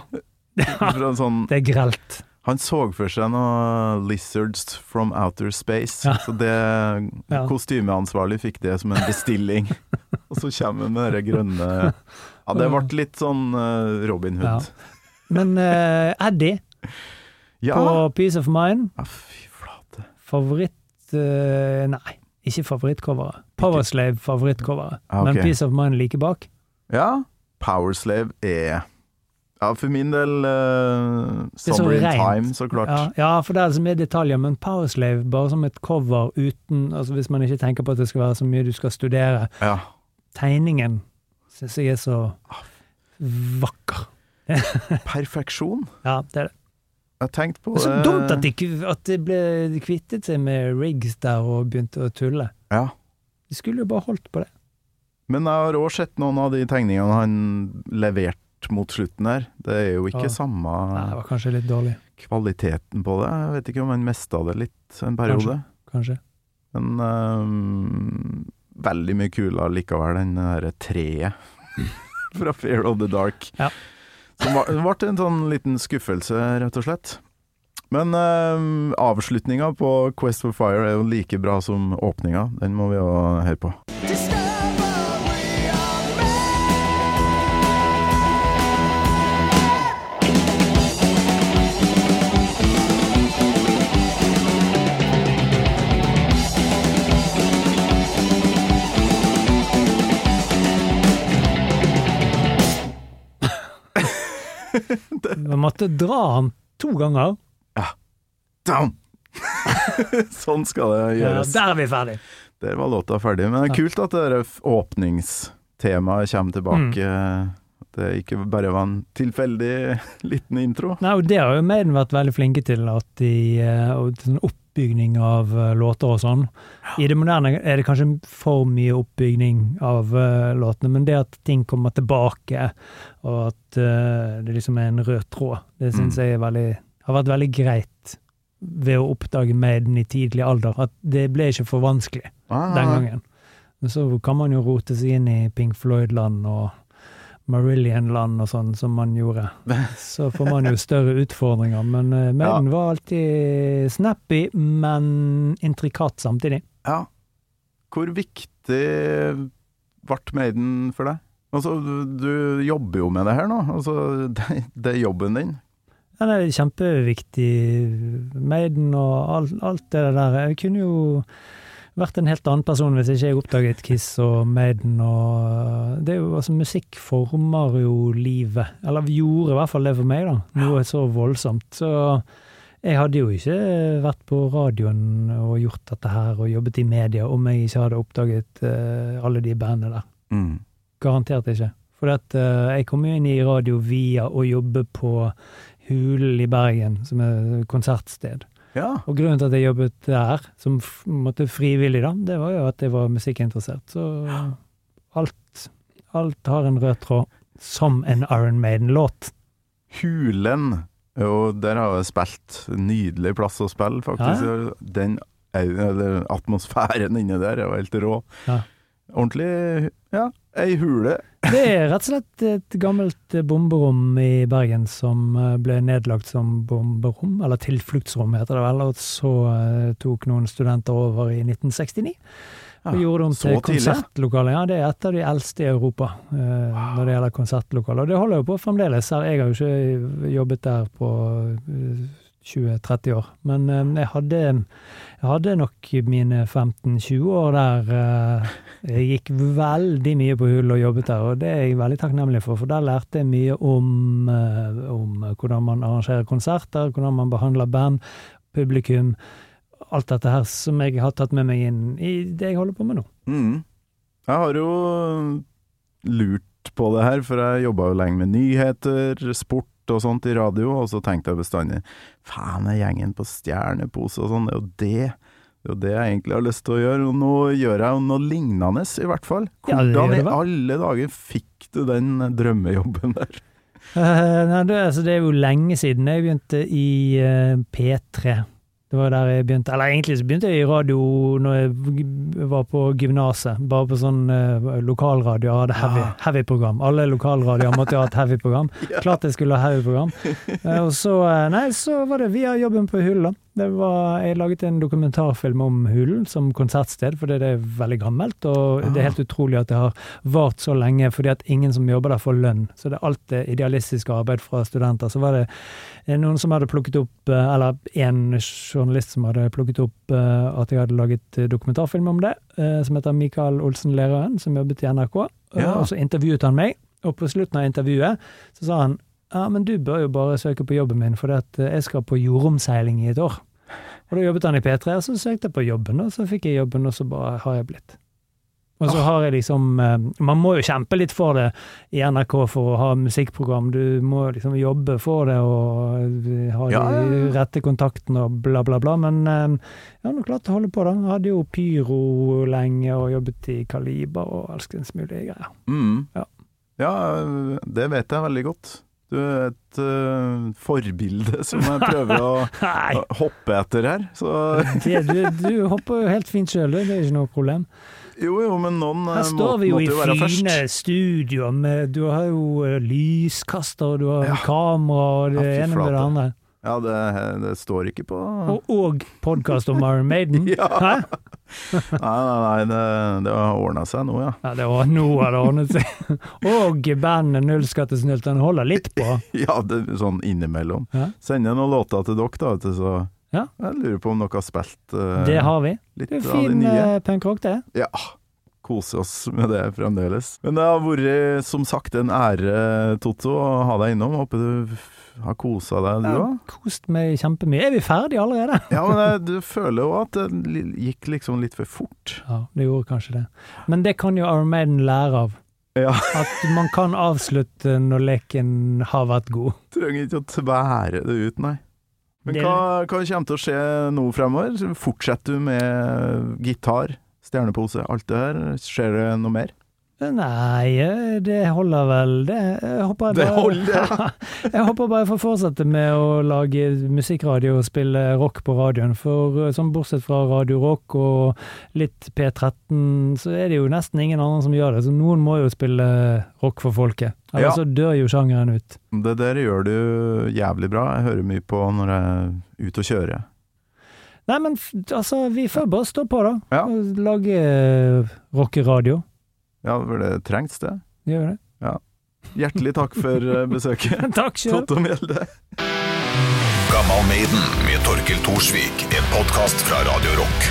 Speaker 3: Fra sånn,
Speaker 2: Det er grelt.
Speaker 3: han så for seg noe Lizards from Outer Space,
Speaker 2: Ja.
Speaker 3: så det
Speaker 2: Ja.
Speaker 3: kostymeansvarlig fikk det som en bestilling. Og så kommer han med det grønne Ja, det ble litt sånn eh, Robin
Speaker 2: Ja.
Speaker 3: Hood.
Speaker 2: Men uh, Eddie
Speaker 3: Ja!
Speaker 2: på Peace of Mind,
Speaker 3: ja fy flate.
Speaker 2: favoritt uh, Nei, ikke favorittcoveret. Powerslave favorittcoveret.
Speaker 3: Ah, ok.
Speaker 2: Men Peace of Mind like bak.
Speaker 3: Ja, Powerslave er Ja, for min del uh,
Speaker 2: er
Speaker 3: Summer in. Time, så klart.
Speaker 2: Ja, ja, for det er så mye detaljer, men Powerslave bare som et cover uten altså Hvis man ikke tenker på at det skal være så mye du skal studere.
Speaker 3: Ja.
Speaker 2: Tegningen syns jeg er så vakker.
Speaker 3: Perfeksjon.
Speaker 2: Ja, det er det.
Speaker 3: Jeg har tenkt på
Speaker 2: Det er så dumt at de, at de ble kvittet seg med rigs der og begynte å tulle.
Speaker 3: Ja.
Speaker 2: Skulle jo bare holdt på det.
Speaker 3: Men jeg har òg sett noen av de tegningene han leverte mot slutten her. Det er jo ikke
Speaker 2: Ja.
Speaker 3: samme
Speaker 2: Nei, det var kanskje litt dårlig.
Speaker 3: kvaliteten på det. Jeg vet ikke om han mista det litt en periode.
Speaker 2: Kanskje.
Speaker 3: Men um, veldig mye kulere likevel, den derre treet fra Fear of the Dark.
Speaker 2: Ja.
Speaker 3: Som det ble en sånn liten skuffelse, rett og slett. Men uh, avslutninga på Quest for Fire er jo like bra som åpninga. Den må vi jo høre på.
Speaker 5: Man.
Speaker 2: Måtte dra han to ganger.
Speaker 3: Down! sånn skal det
Speaker 2: Ja,
Speaker 3: gjøres.
Speaker 2: der er vi ferdig.
Speaker 3: Der var låta ferdig. Men det er kult at det åpningstemaet kommer tilbake.
Speaker 2: Mm.
Speaker 3: Det ikke bare var en tilfeldig liten intro.
Speaker 2: Nei, og Det har jo Maiden vært veldig flinke til, at de, eh, og sånn oppbygning av eh, låter og sånn. I det moderne er det kanskje for mye oppbygning av eh, låtene, men det at ting kommer tilbake, og at det liksom er en rød tråd, det syns
Speaker 3: Mm.
Speaker 2: jeg er veldig, har vært veldig greit ved å oppdage Maiden i tidlig alder. At det ble ikke for vanskelig
Speaker 3: Ah,
Speaker 2: den gangen. Men så kan man jo rote seg inn i Pink Floyd-land og Marillion-land og sånn, som man gjorde. Så får man jo større utfordringer. Men uh, Maiden var alltid snappy, men intrikat samtidig.
Speaker 3: Ja. Hvor viktig ble Maiden for deg? Altså, du, du jobber jo med det her nå. Altså, det, det er jobben din.
Speaker 2: Den er kjempeviktig. Maiden og alt, alt det der. Jeg kunne jo vært en helt annen person hvis ikke jeg oppdaget Kiss og Maiden og Det er jo altså Musikk former jo livet. Eller gjorde i hvert fall det for meg, da. Noe så voldsomt. Så jeg hadde jo ikke vært på radioen og gjort dette her og jobbet i media om jeg ikke hadde oppdaget uh, alle de bandene der.
Speaker 3: Mm.
Speaker 2: Garantert ikke. For at, eh, jeg kom jo inn i radio via å jobbe på Hulen i Bergen, som er konsertsted.
Speaker 3: Ja.
Speaker 2: Og grunnen til at jeg jobbet der, som måtte frivillig, da, det var jo at jeg var musikkinteressert. Så alt, alt har en rød tråd, som en Iron Maiden-låt.
Speaker 3: Hulen, jo, der har jeg spilt. Nydelig plass å spille, faktisk. Den eller, atmosfæren inni der er jo helt rå.
Speaker 2: Ja.
Speaker 3: Ordentlig Ja, ei hule.
Speaker 2: Det er rett og slett et gammelt eh, bomberom i Bergen som eh, ble nedlagt som bomberom, eller tilfluktsrom heter det vel, og så eh, tok noen studenter over i 1969. Og gjorde det om til konsertlokale. Ja, det er et av de eldste i Europa eh, når det gjelder konsertlokaler. Og det holder jo på fremdeles. Her- Jeg har jo ikke jobbet der på 20-30 år, men eh, jeg hadde, jeg hadde nok mine 15-20 år der eh, jeg gikk veldig mye på hull og jobbet der, og det er jeg veldig takknemlig for, for der lærte jeg mye om, eh, om hvordan man arrangerer konserter, hvordan man behandler band, publikum, alt dette her som jeg har tatt med meg inn i det jeg holder på med nå.
Speaker 3: Mm. Jeg har jo lurt på det her, for jeg jobba jo lenge med nyheter, sport og sånt i radio, og så tenkte jeg bestandig faen, er gjengen på Stjernepose og sånn, det er jo det. Det er jo det jeg egentlig har lyst til å gjøre, og nå gjør jeg noe lignende, i hvert fall. Hvordan i alle dager fikk du den drømmejobben der?
Speaker 2: Uh, nei, det, altså, det er jo lenge siden jeg begynte i uh, P3. Det var der jeg begynte, eller egentlig så begynte jeg i radio når jeg var på gymnaset, bare på sånn eh, lokalradio, jeg hadde heavy,
Speaker 3: Ah.
Speaker 2: heavy-program. Alle lokalradioer måtte jo ha et heavy-program. Klart jeg skulle ha heavy-program. Eh, og så, eh, nei, så var det via jobben på Hull, da. Det var, jeg laget en dokumentarfilm om Hulen som konsertsted, fordi det er veldig gammelt, og det er helt utrolig at det har vart så lenge, fordi at ingen som jobber der får lønn. Så det er alt det idealistiske arbeid fra studenter. Så var det eh, noen som hadde plukket opp, eh, eller en journalist som hadde plukket opp eh, at jeg hadde laget dokumentarfilm om det, som heter Mikael Olsen Lerøen, som jobbet i NRK.
Speaker 3: Ja.
Speaker 2: Og så intervjuet han meg, og på slutten av intervjuet så sa han ja, men du bør jo bare søke på jobben min, for jeg skal på jordomseiling i et år. Og da jobbet han i P3, og så søkte jeg på jobben, og så fikk jeg jobben, og så bare har jeg blitt. Og så har jeg liksom eh, Man må jo kjempe litt for det i NRK for å ha musikkprogram. Du må liksom jobbe for det og eh, ha
Speaker 3: Ja,
Speaker 2: de rette kontaktene og bla, bla, bla. Men eh, jeg har nå klart å holde på, da. Jeg hadde jo Pyro lenge og jobbet i Kaliber og alskens mulige greier.
Speaker 3: Mm.
Speaker 2: Ja.
Speaker 3: ja, det vet jeg veldig godt. Du er et uh, forbilde som jeg prøver å hoppe etter her. Så
Speaker 2: Det, du, du hopper jo helt fint sjøl, det er ikke noe problem.
Speaker 3: jo, jo, men noen må være først.
Speaker 2: Her står vi jo i
Speaker 3: måtte
Speaker 2: fine studioer med Du har jo eh, lyskaster, du har
Speaker 3: Ja.
Speaker 2: kamera og det
Speaker 3: Ja,
Speaker 2: ene med det andre.
Speaker 3: Ja, det, det står ikke på
Speaker 2: Og, og podkast om Iron Maiden.
Speaker 3: Ja.
Speaker 2: Hæ?
Speaker 3: Nei, nei, nei, det, det har ordna seg nå, ja.
Speaker 2: Ja, det var nå har det ordnet seg. Og bandet Nullskattesnylterne holder litt på.
Speaker 3: Ja, det, sånn innimellom.
Speaker 2: Ja.
Speaker 3: Sende noen låter til dere, da, vet du, så
Speaker 2: Ja.
Speaker 3: jeg lurer på om dere har spilt uh,
Speaker 2: Det har vi.
Speaker 3: litt
Speaker 2: Det er fin uh, punkrock, det.
Speaker 3: Ja, kose oss med det fremdeles. Men det har vært som sagt en ære, Totto, å ha deg innom. Håper du har kosa deg, du òg?
Speaker 2: kost meg kjempemye. Er vi ferdige allerede?
Speaker 3: Ja, men jeg, du føler jo at det gikk liksom litt for fort.
Speaker 2: Ja, det gjorde kanskje det. Men det kan jo Armaden lære av.
Speaker 3: Ja.
Speaker 2: At man kan avslutte når leken har vært god.
Speaker 3: Trenger ikke å tvære det ut, nei. Men hva, hva kommer til å skje nå fremover? Fortsetter du med gitar, stjernepose, alt det her? Skjer det noe mer?
Speaker 2: Nei, eh, det holder vel, det. Jeg håper jeg
Speaker 3: Det
Speaker 2: bare,
Speaker 3: holder.
Speaker 2: jeg håper bare jeg får fortsette med å lage musikkradio og spille rock på radioen. For sånn bortsett fra Radio Rock og litt P13, så er det jo nesten ingen andre som gjør det. Så noen må jo spille rock for folket. Eller
Speaker 3: Ja.
Speaker 2: så dør jo sjangeren ut.
Speaker 3: Det der gjør du jævlig bra. Jeg hører mye på når jeg er ute og kjører.
Speaker 2: Nei, men altså, vi får bare stå på, da.
Speaker 3: Ja.
Speaker 2: Og lage uh, rockeradio.
Speaker 3: Ja, det trengs det.
Speaker 2: Gjør det. Ja.
Speaker 3: Hjertelig takk for eh, besøket.
Speaker 2: Takk sjøl.
Speaker 3: Totto Mjelde.
Speaker 7: Gammal Maiden med Torkel Thorsvik. En podkast fra Radio Rock.